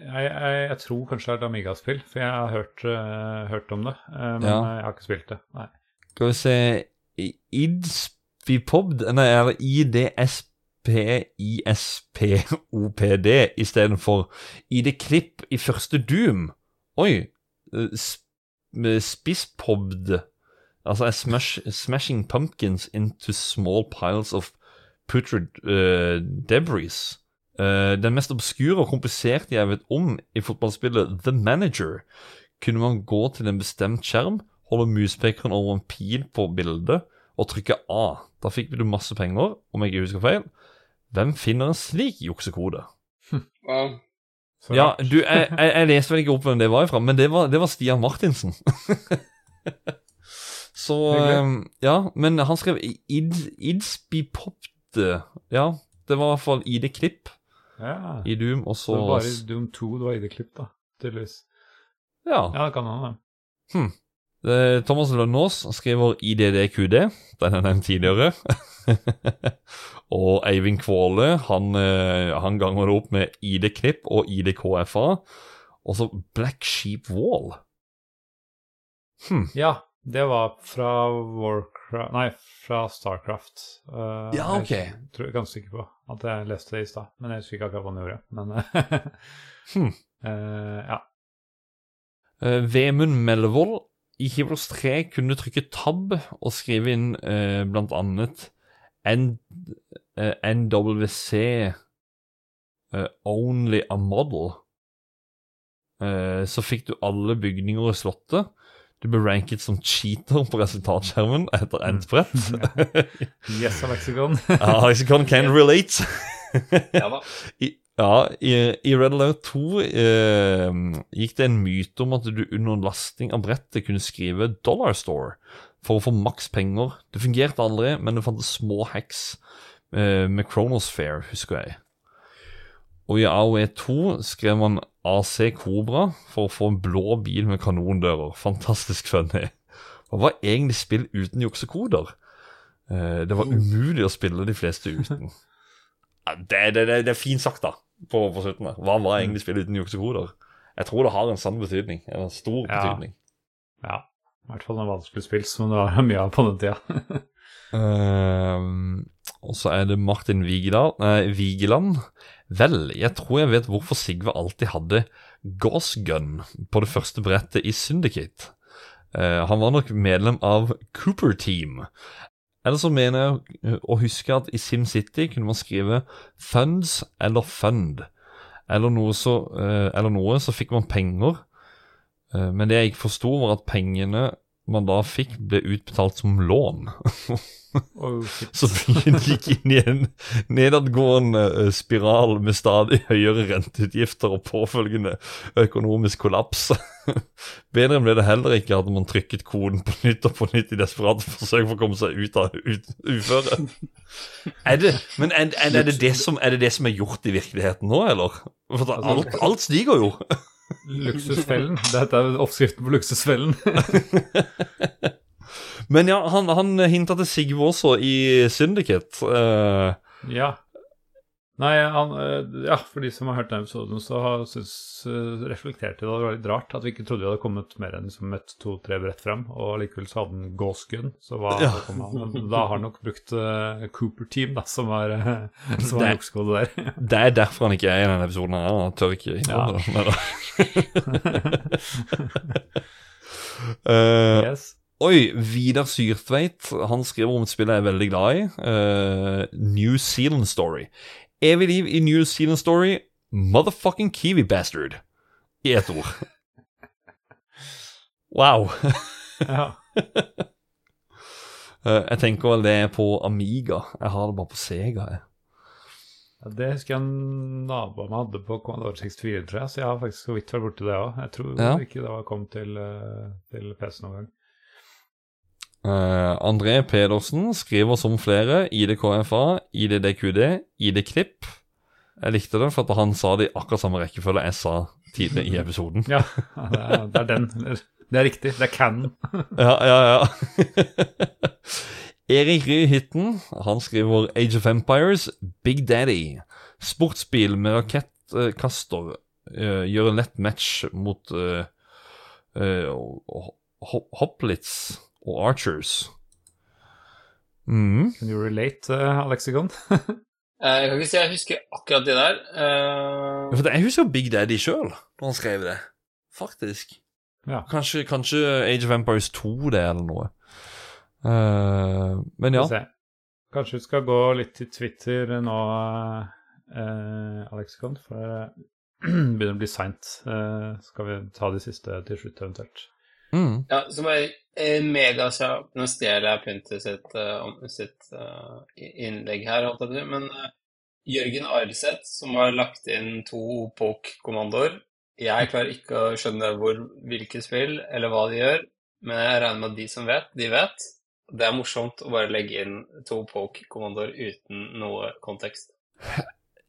Jeg, jeg, jeg tror kanskje det er et Amiga-spill, for jeg har hørt, uh, hørt om det. Uh, men Ja. jeg har ikke spilt det. Nei. Skal vi se Idspipobd Nei, eller IDSPISPOPD istedenfor ID-klipp i første Doom. Oi. sp- Spisspobd. Altså smash, smashing pumpkins into small piles of putrid uh, debris. Uh, den mest obskure og kompliserte jeg vet om i fotballspillet The Manager, kunne man gå til en bestemt skjerm, holde muspekeren over en pil på bildet og trykke A. Da fikk du masse penger, om jeg ikke husker feil. Hvem finner en slik juksekode? Wow. Så Ja, du, jeg, jeg, jeg leste vel ikke opp hvem det var ifra, men det var, det var Stian Martinsen. Så um, Ja, men han skrev id, Idspipopte. Ja, det var i hvert fall ID-klipp ja. i Doom, og Så det var bare Doom 2 det var ID-klipp, da. Tydeligvis. Ja. Ja, det kan hende, det. Eh, Thomas Lønnås skriver IDDQD, den er nevnt tidligere. og Eivind Kvåle han, eh, han ganger det opp med ID-klipp og IDKFA. Og så Black Sheep Wall. Hmm. Ja, det var fra Warcraft Nei, fra Starcraft. Uh, Ja, ok. Jeg er ganske sikker på at jeg leste det i stad, men jeg husker ikke akkurat hva han gjorde. Men Hmm. uh, ja. Uh, Vemund Mellevold i Heroes 3 kunne trykke tab og skrive inn uh, blant annet N, NWC Only a Model. Så fikk du alle bygninger i slottet. Du ble ranket som cheater på resultatskjermen etter endt brett. Yes, Alexicon. ja, Lexicon can relate. Ja da. I, ja, i, i Red Alert 2 eh, gikk det en myte om at du under lasting av brettet kunne skrive 'Dollar Store' for å få maks penger. Det fungerte aldri, men det fantes små hacks eh, med Chronosphere, husker jeg. Og i AOE 2 skrev man AC Cobra for å få en blå bil med kanondører. Fantastisk funny. Hva var egentlig spill uten juksekoder? Eh, det var umulig å spille de fleste uten. Det, det, det, det er fint sagt, da, på, på slutten. der. Hva var egentlig spill uten juksekoder? Jeg tror det har en sann betydning. En stor Ja. betydning. Ja. I hvert fall noen vanskelig spill som det var mye av på den tida. Ehm, og så er det Martin Vigeland, eh, Vigeland. Vel, jeg tror jeg vet hvorfor Sigve alltid hadde Gauss Gun på det første brettet i Syndicate. Eh, han var nok medlem av Cooper Team. Eller så mener jeg å huske at i SimCity kunne man skrive funds eller fund. Eller noe så, eh, eller noe, så fikk man penger. Eh, men det jeg ikke forsto, var at pengene man da fikk, ble utbetalt som lån. Oh. Så byen gikk inn i en nedadgående eh, spiral med stadig høyere renteutgifter og påfølgende økonomisk kollaps. Bedre ble det heller ikke hadde man trykket koden på nytt og på nytt i desperate forsøk for å komme seg ut av uføret. uføre. Er det, men er, er, det det som, er det det som er gjort i virkeligheten nå, eller? For at alt, alt stiger jo. Luksusfellen. Dette er oppskriften på luksusfellen. Men ja, han, han hinta til Sigve også i Syndiket. Uh, ja. Nei, han, eh, ja, for de som har hørt den episoden, så har synes, eh, reflekterte det var litt rart at vi ikke trodde vi hadde kommet mer enn liksom et to-tre brett frem, og likevel så hadde han gåsgun. Så hva Ja. kom han? Da har han nok brukt uh, Cooper Team, da, som var, uh, som er Det- der. Det er derfor han ikke er i denne episoden. her, Han tør ikke innrømme det. Eh, yes. oi, Vidar Syrtveit Han skriver om et spill jeg er veldig glad i. Uh, New Zealand Story. Evig liv i New Zealand Story. Motherfucking Kiwi Bastard. I ett ord. Wow. Ja. Eh, jeg tenker vel det er på Amiga. Jeg har det bare på Sega. Jeg. Ja, Det husker jeg en nabo hadde på Commodore 64, tror jeg, så jeg har faktisk så vidt vært borti det òg. Jeg tror Ja. ikke det var kommet til, eh, til PC noen gang. Eh, André Pedersen skriver som flere IDKFA, IDDQD, ID-klipp. Jeg likte det, for at han sa det i akkurat samme rekkefølge jeg sa tidligere i episoden. Ja, det er, det er den. Det er riktig. Det er canon. Ja, ja, ja. Erik Ry Hytten, han skriver Age of Empires, Big Daddy. Sportsbil med rakettkaster Gjør en lett match mot uh, Hoplitz og Archers. Mm. Can you relate, uh, Alexigon? jeg kan ikke si jeg husker akkurat de der. Uh... For Jeg husker Big Daddy sjøl, når han skrev det. Faktisk. Ja. Kanskje, kanskje Age of Empires 2 det, eller noe. Uh, men ja. Kanskje vi skal gå litt til Twitter nå, uh, Alexicon, for det begynner å bli seint. Uh, skal vi ta de siste til slutt, eventuelt? Mm. Ja, som er megakjapp Nå stjeler jeg Pynter sitt, uh, sitt uh, innlegg her, men uh, Jørgen Arseth, som har lagt inn to poke-kommandoer Jeg klarer ikke å skjønne hvor, hvilke spill eller hva de gjør, men jeg regner med at de som vet, de vet. Det er morsomt å bare legge inn to poke-kommandoer uten noe kontekst.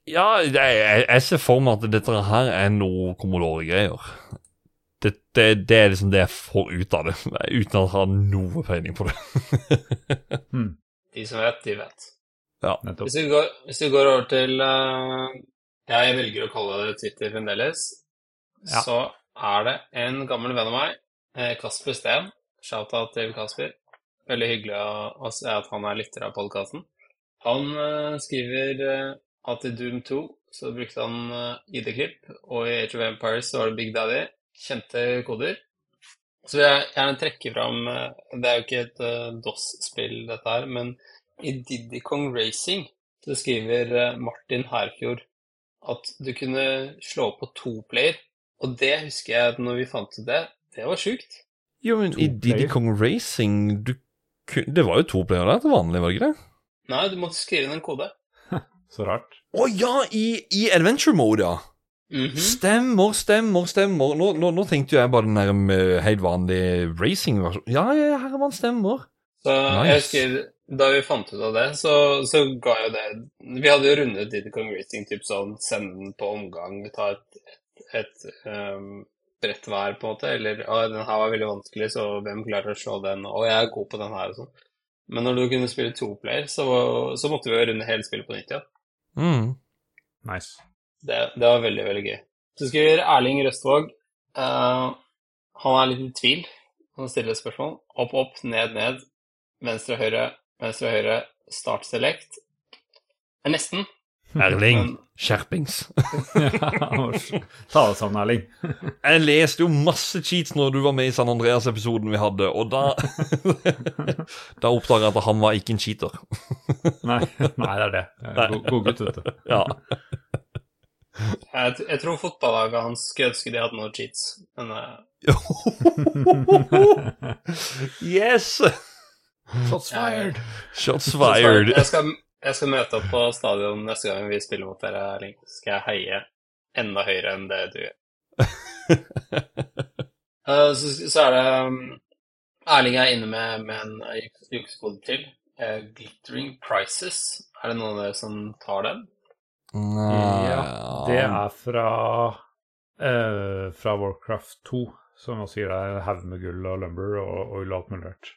Ja, jeg, jeg, ser for meg at dette her er noe Commodore-greier det, det, det, er liksom det jeg får ut av det, uten at jeg har noe peiling på det. hmm. De som vet, de vet. Ja. Hvis vi, går, hvis vi går, over til uh, Jeg velger å kalle det Twitter fremdeles. Ja. Så er det en gammel venn av meg, eh, Kasper Steen. Shout-out til Kasper. Veldig hyggelig å, å se at han er lytter av podkasten. Han uh, skriver uh, at i Doom 2 så brukte han ID-klipp, og i Age of Empires så var det Big Daddy kjente koder. Så vil jeg gjerne trekke fram eh, Det er jo ikke et uh, DOS-spill, dette her, men i Diddy Kong Racing så skriver uh, Martin Herfjord at du kunne slå på to player. Og det husker jeg at når vi fant ut det, det var sjukt. Jo, men i Diddy Kong Racing du, Det var jo to player der til vanlig, var det ikke det? Nei, du måtte skrive inn en kode. Så rart. Å oh, ja, i, i adventure mode, ja. Mm -hmm. Stemmer, stemmer, stemmer. Nå, nå, nå, tenkte jeg bare den der med helt vanlig racing-versjon. Ja, ja, herremann, stemmer. Så nice. jeg husker, Da vi fant ut av det, så, så ga jo det Vi hadde jo rundet Diddy Kong Racing, typ sånn sende den på omgang, ta et, et, et um, brett hver, på en måte. Eller å, den her var veldig vanskelig, så hvem klarer å slå den? Og jeg er god på den her og sånn. Men når du kunne spille toplayer, så, så måtte vi jo runde hele spillet på nytt igjen. Ja. Mm. Nice. Det, det, var veldig, veldig gøy. Så skriver Erling Røstvåg. Uh, han er litt i tvil. Han stiller et spørsmål. Opp, opp, ned, ned. Venstre, høyre, venstre, høyre. Start select. Er nesten. Erling, skjerpings. Ta det sammen, Erling. jeg leste jo masse cheats når du var med i San Andreas-episoden vi hadde, og da Da oppdaga jeg at han var ikke en cheater. nei, nei, det er det. God, god gutt, vet du. Ja. Jeg, jeg tror fotballaget hans skulle ønske de hadde noen cheats, men uh... Yes! Shots fired. Shots fired. Jeg skal, jeg skal, møte opp på stadion neste gang vi spiller mot dere, Erling. Skal jeg heie enda høyere enn det du gjør. uh, så, så, er det um, Erling er inne med, med en juksekode til. Uh, glittering Prices. Er det noen av dere som tar den? Ja, det er fra, eh, fra Warcraft 2, som også gir deg haug med gull og lumber og og alt mulig rart.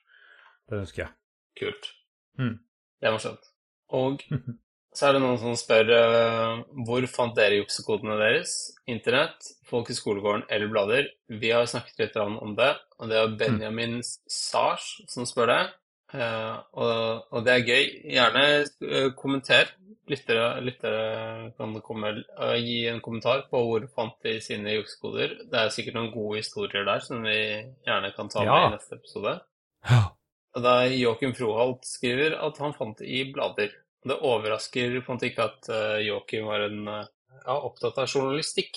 Det ønsker jeg. Kult. Mm. Det var skjønt. Og så er det noen som spør uh, hvor fant dere juksekodene deres? Internett, folk i skolegården eller blader? Vi har snakket litt om det, og det er Benjamin mm. Sars som spør det. Uh, og, og, det er gøy. Gjerne uh, kommenter lyttere, lyttere kan komme, og gi en kommentar på hvor fant de sine juksekoder. Det er sikkert noen gode historier der som vi gjerne kan ta ja. med i neste episode. Ja. Og da Joakim Froholt skriver at han fant det i blader. Det overrasker på en måte ikke at Joakim var en, ja, opptatt av journalistikk.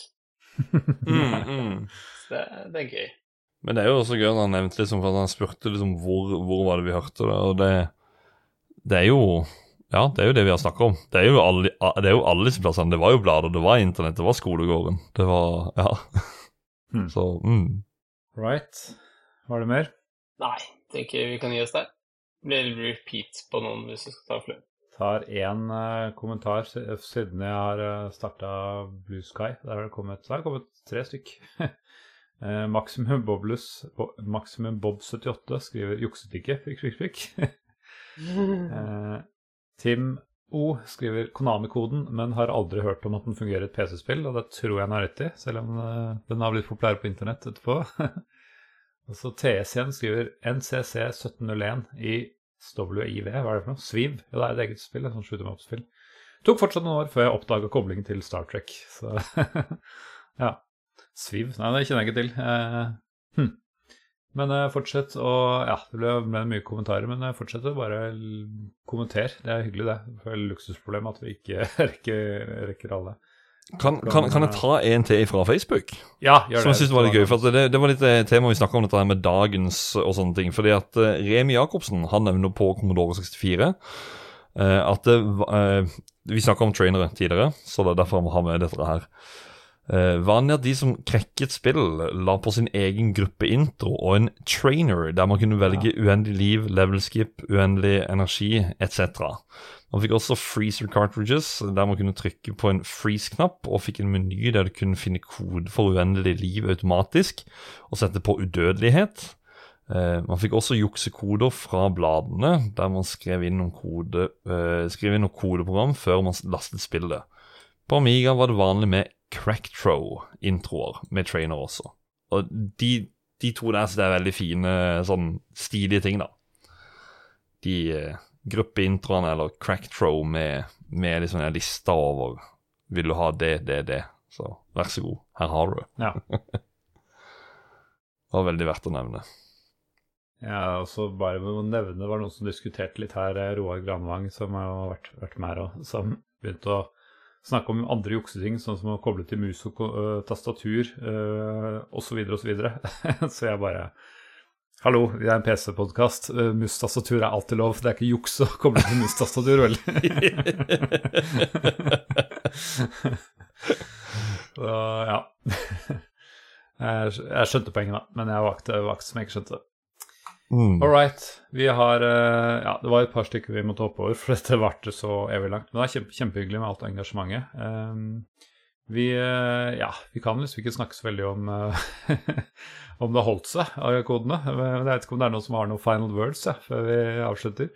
mm, mm. Det, det, er gøy. Men det er jo også gøy når han nevnte liksom, for han spurte liksom, hvor, hvor var det vi hørte det. Og det, det er jo ja, det er jo det vi har snakka om. Det er jo alle, det er jo alle disse plassene. Det var jo blader, det var internett, det var skolegården. Det var Ja. Hmm. Så mm. Right. Var det mer? Nei, tenker vi kan gi oss der. Blir repeat på noen hvis vi skal ta flere. Tar én uh, kommentar siden jeg har uh, starta Blue Sky. Der har det kommet, der har det kommet tre stykk. uh, Maximum, Boblus, Bo, Maximum Bob 78 skriver 'jukset ikke', fikk, fikk, fikk. uh, Tim O skriver Konami-koden, men har aldri hørt om at den fungerer i et PC-spill, og det tror jeg han har rett i, selv om eh, den har blitt populær på internett etterpå. og så TS igjen skriver NCC 1701 i WIV, hva er det for noe? Sviv? Ja, det er et eget spill, et sånt shoot em up-spill. Tok fortsatt noen år før jeg oppdaga koblingen til Star Trek, så ja. Sviv? Nei, det kjenner jeg ikke til. Eh, hm. Men eh, fortsett å Ja, det ble, ble mye kommentarer, men uh, fortsett å bare kommentere. Det er hyggelig, det. Det er luksusproblem at vi ikke rekker, rekker alle. Kan, kan, kan, jeg ta en til fra Facebook? Ja, gjør det. Som jeg synes var litt gøy. for det, det var litt eh, tema vi snakka om dette her med dagens og sånne ting. fordi at Remi Jacobsen han nevner på Commodore 64 uh, at det, Vi snakka om trainere tidligere, så det er derfor vi har med dette her. Uh, vanlig at de som krekket spill, la på sin egen gruppeintro og en trainer der man kunne velge ja. uendelig liv, level skip, uendelig energi etc. Man fikk også freezer cartridges der man kunne trykke på en freeze-knapp og fikk en meny der du kunne finne kode for uendelig liv automatisk og sette på udødelighet. Uh, man fikk også juksekoder fra bladene der man skrev inn noen, kode, uh, skrev inn noen kodeprogram før man lastet spillet. På Amiga var det vanlig med Crackthrow-introer med trainer også. Og de, de to der så det er veldig fine, sånn stilige ting, da. De eh, gruppeintroene eller Cracktrow med, med liksom en liste over Vil du ha det, det, det? Så vær så god, her har du det. Ja. det var veldig verdt å nevne. Ja, også bare med å nevne, det var noen som diskuterte litt her, eh, Roar Granvang, som har vært, vært med her, og som begynte å snakke om andre jukseting, sånn som å koble til mus og uh, tastatur uh, osv. osv. Så, videre. så jeg bare Hallo, vi er en PC-podkast. Uh, mus-tastatur er alltid lov. Det er ikke juks å koble til mus-tastatur, vel? så ja. jeg, skjønte poenget, da, men jeg var ikke som jeg ikke skjønte det. Mm. All right. Vi har uh, Ja, det var et par stykker vi måtte hoppe over, for dette varte så evig langt. Men det er kjempe, kjempehyggelig med alt engasjementet. Um, vi, uh, ja, vi kan liksom ikke snakke så veldig om uh, om det har holdt seg av kodene. Men Jeg vet ikke om det er noen som har noen final words ja, før vi avslutter.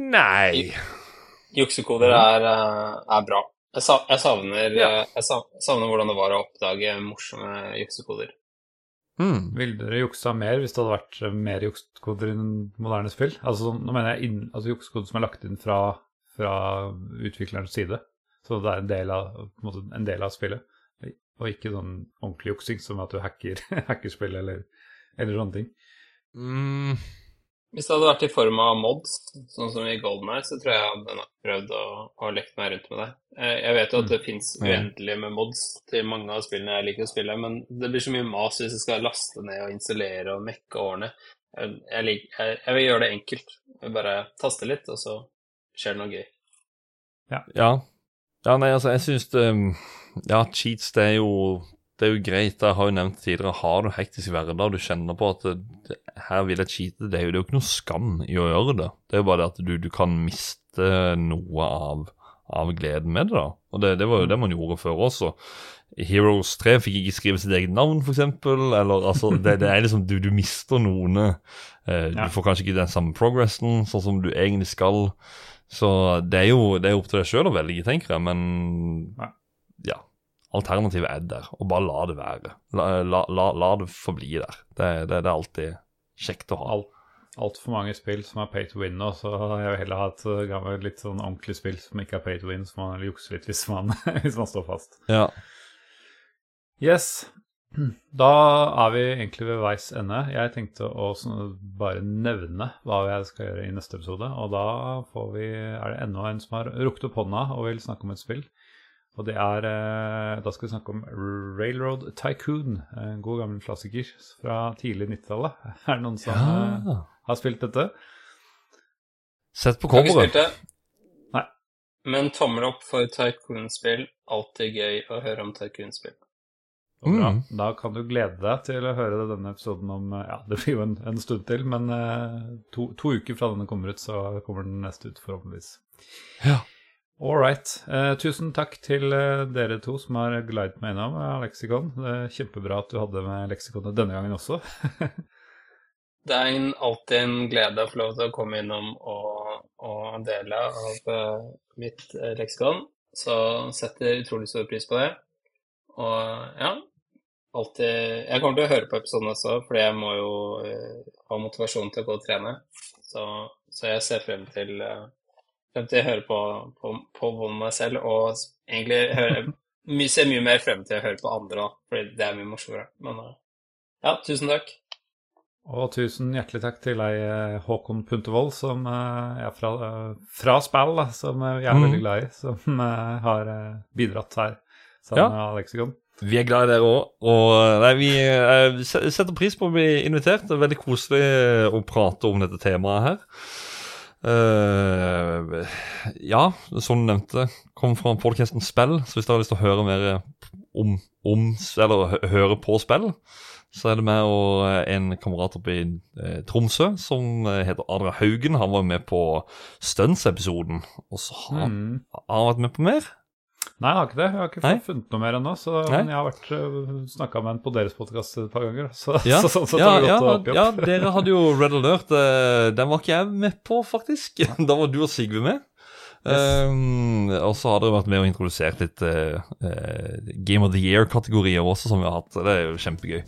Nei. Juksekoder er, er bra. Jeg, savner, ja. jeg savner hvordan det var å oppdage morsomme juksekoder. Mm. Ville dere juksa mer hvis det hadde vært eh, mer jukskoder i moderne spill? Altså, nå mener jeg inn, altså juksekoder som er lagt inn fra, fra, utviklerens side. Så det er en del av, en, måte, en del av spillet. Og ikke sånn ordentlig juksing som at du hacker, hacker spill eller, eller, sånne ting. Mm. Hvis det hadde vært i form av mods, sånn som i Golden Eye, så tror jeg jeg hadde prøvd å, å lekt meg rundt med det. Eh, jeg vet jo at det mm. fins uendelig med mods til mange av spillene jeg liker å spille, men det blir så mye mas hvis jeg skal laste ned og installere og mekke årene. Jeg, Jeg, jeg, jeg, vil gjøre det enkelt. Jeg vil bare taste litt, og så skjer det noe gøy. Ja. ja. ja nei, altså, jeg syns det Ja, cheats, det er jo det er jo greit. Jeg har jo nevnt tidligere, har du hektisk hverdag og du kjenner på at det, her vil jeg cheate, det er, jo, det er jo ikke noe skam i å gjøre det. Det er jo bare det at du, du kan miste noe av, av, gleden med det. da. Og det, det var jo det man gjorde før også. Heroes 3 fikk ikke skrive sitt eget navn, f.eks. Eller altså, det, det, er liksom Du, du mister noen. Eh, du får kanskje ikke den samme progressen sånn som du egentlig skal. Så det er jo det er opp til deg sjøl å velge, tenker jeg, men ja. Alternativet er der, og bare la det være. La, la, la, la det forbli der. Det, det, det, er alltid kjekt å ha. Alt, Altfor mange spill som er pay to win nå, så jeg vil heller ha et uh, gammelt, litt sånn ordentlig spill som ikke er pay to win, så man jukser litt hvis man, hvis man står fast. Ja. Yes. Da er vi egentlig ved veis ende. Jeg tenkte å bare nevne hva jeg skal gjøre i neste episode. Og da vi, er det enda en som har rukket opp hånda og vil snakke om et spill. Og det er eh, Da skal vi snakke om Railroad Tycoon. En god gammel klassiker fra tidlig 90-tallet. Er det noen som ja. Eh, har spilt dette? Sett på coveret. Nei. Men tommel opp for Tycoon-spill. Alltid gøy å høre om Tycoon-spill. Mm. Da kan du glede deg til å høre denne episoden om Ja, det blir jo en, en stund til, men to, to, uker fra denne kommer ut, så kommer den neste ut, forhåpentligvis. Ja. All right. Eh, tusen takk til eh, dere to som har glidet meg innom eh, leksikon. Det er kjempebra at du hadde med leksikonet denne gangen også. det er en, alltid en glede å få lov til å komme innom og og dele av eh, mitt leksikon. Så setter utrolig stor pris på det. Og ja, alltid Jeg kommer til å høre på episoden også, fordi jeg må jo uh, ha motivasjon til å gå og trene. Så, så jeg ser frem til, eh, frem til å høre på, på, på meg selv, og egentlig hører, my, ser mye mer frem til å høre på andre òg, fordi det er mye morsommere. Men eh, ja, tusen takk. Og tusen hjertelig takk til deg, eh, Håkon Puntervold, som eh, er fra, fra spill, da, som jeg er mm. veldig glad i, som har bidratt her sammen Ja. med Alexikon. Vi er glad i dere òg. Og nei, vi setter pris på å bli invitert. Det er veldig koselig å prate om dette temaet her. Eh, ja, som du nevnte, kom fra podcasten Spill, så hvis dere har lyst til å høre mer om, om eller høre på spill, så er det meg og eh, en kamerat oppe i eh, Tromsø som eh, heter Adrian Haugen. Han var med på Stunts-episoden, og så har han, Mm. har han vært med på mer. Nei, jeg har ikke det. Jeg har ikke Nei. funnet noe mer ennå. Men jeg har vært uh, snakka med en på deres podkast et par ganger. Så, Ja, så sånn sett ja, har det ja, opp i ja, dere hadde jo Red Alert. eh, Den var ikke jeg med på, faktisk. Da var du og Sigve med. Um, og så har dere vært med og introdusert litt eh, eh, Game of the Year-kategorier også, som vi har hatt. Det er jo kjempegøy.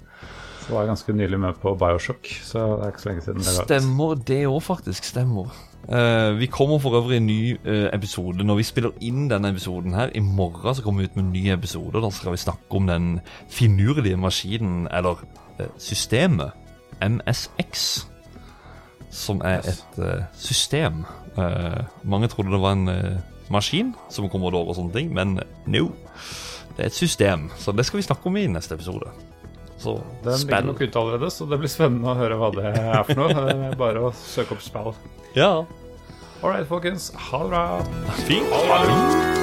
Så var jeg ganske nylig med på Bioshock, så det er ikke så lenge siden det har vært. Stemmer det òg, faktisk. Stemmer. Eh, vi kommer for øvrig en ny uh, episode. Når vi spiller inn denne episoden her, i morgen så kommer vi ut med en ny episode. Da skal vi snakke om den finurlige maskinen, eller uh, systemet, MSX. Som er et system. Mange trodde det var en maskin som kommer over og sånne ting, men no. Det er et system, så det skal vi snakke om i neste episode. Så Den ligger nok ute allerede, så det blir spennende å høre hva det er for noe. Bare å søke opp spill. Ja. All right, folkens. Ha det bra. Fint. Jobs.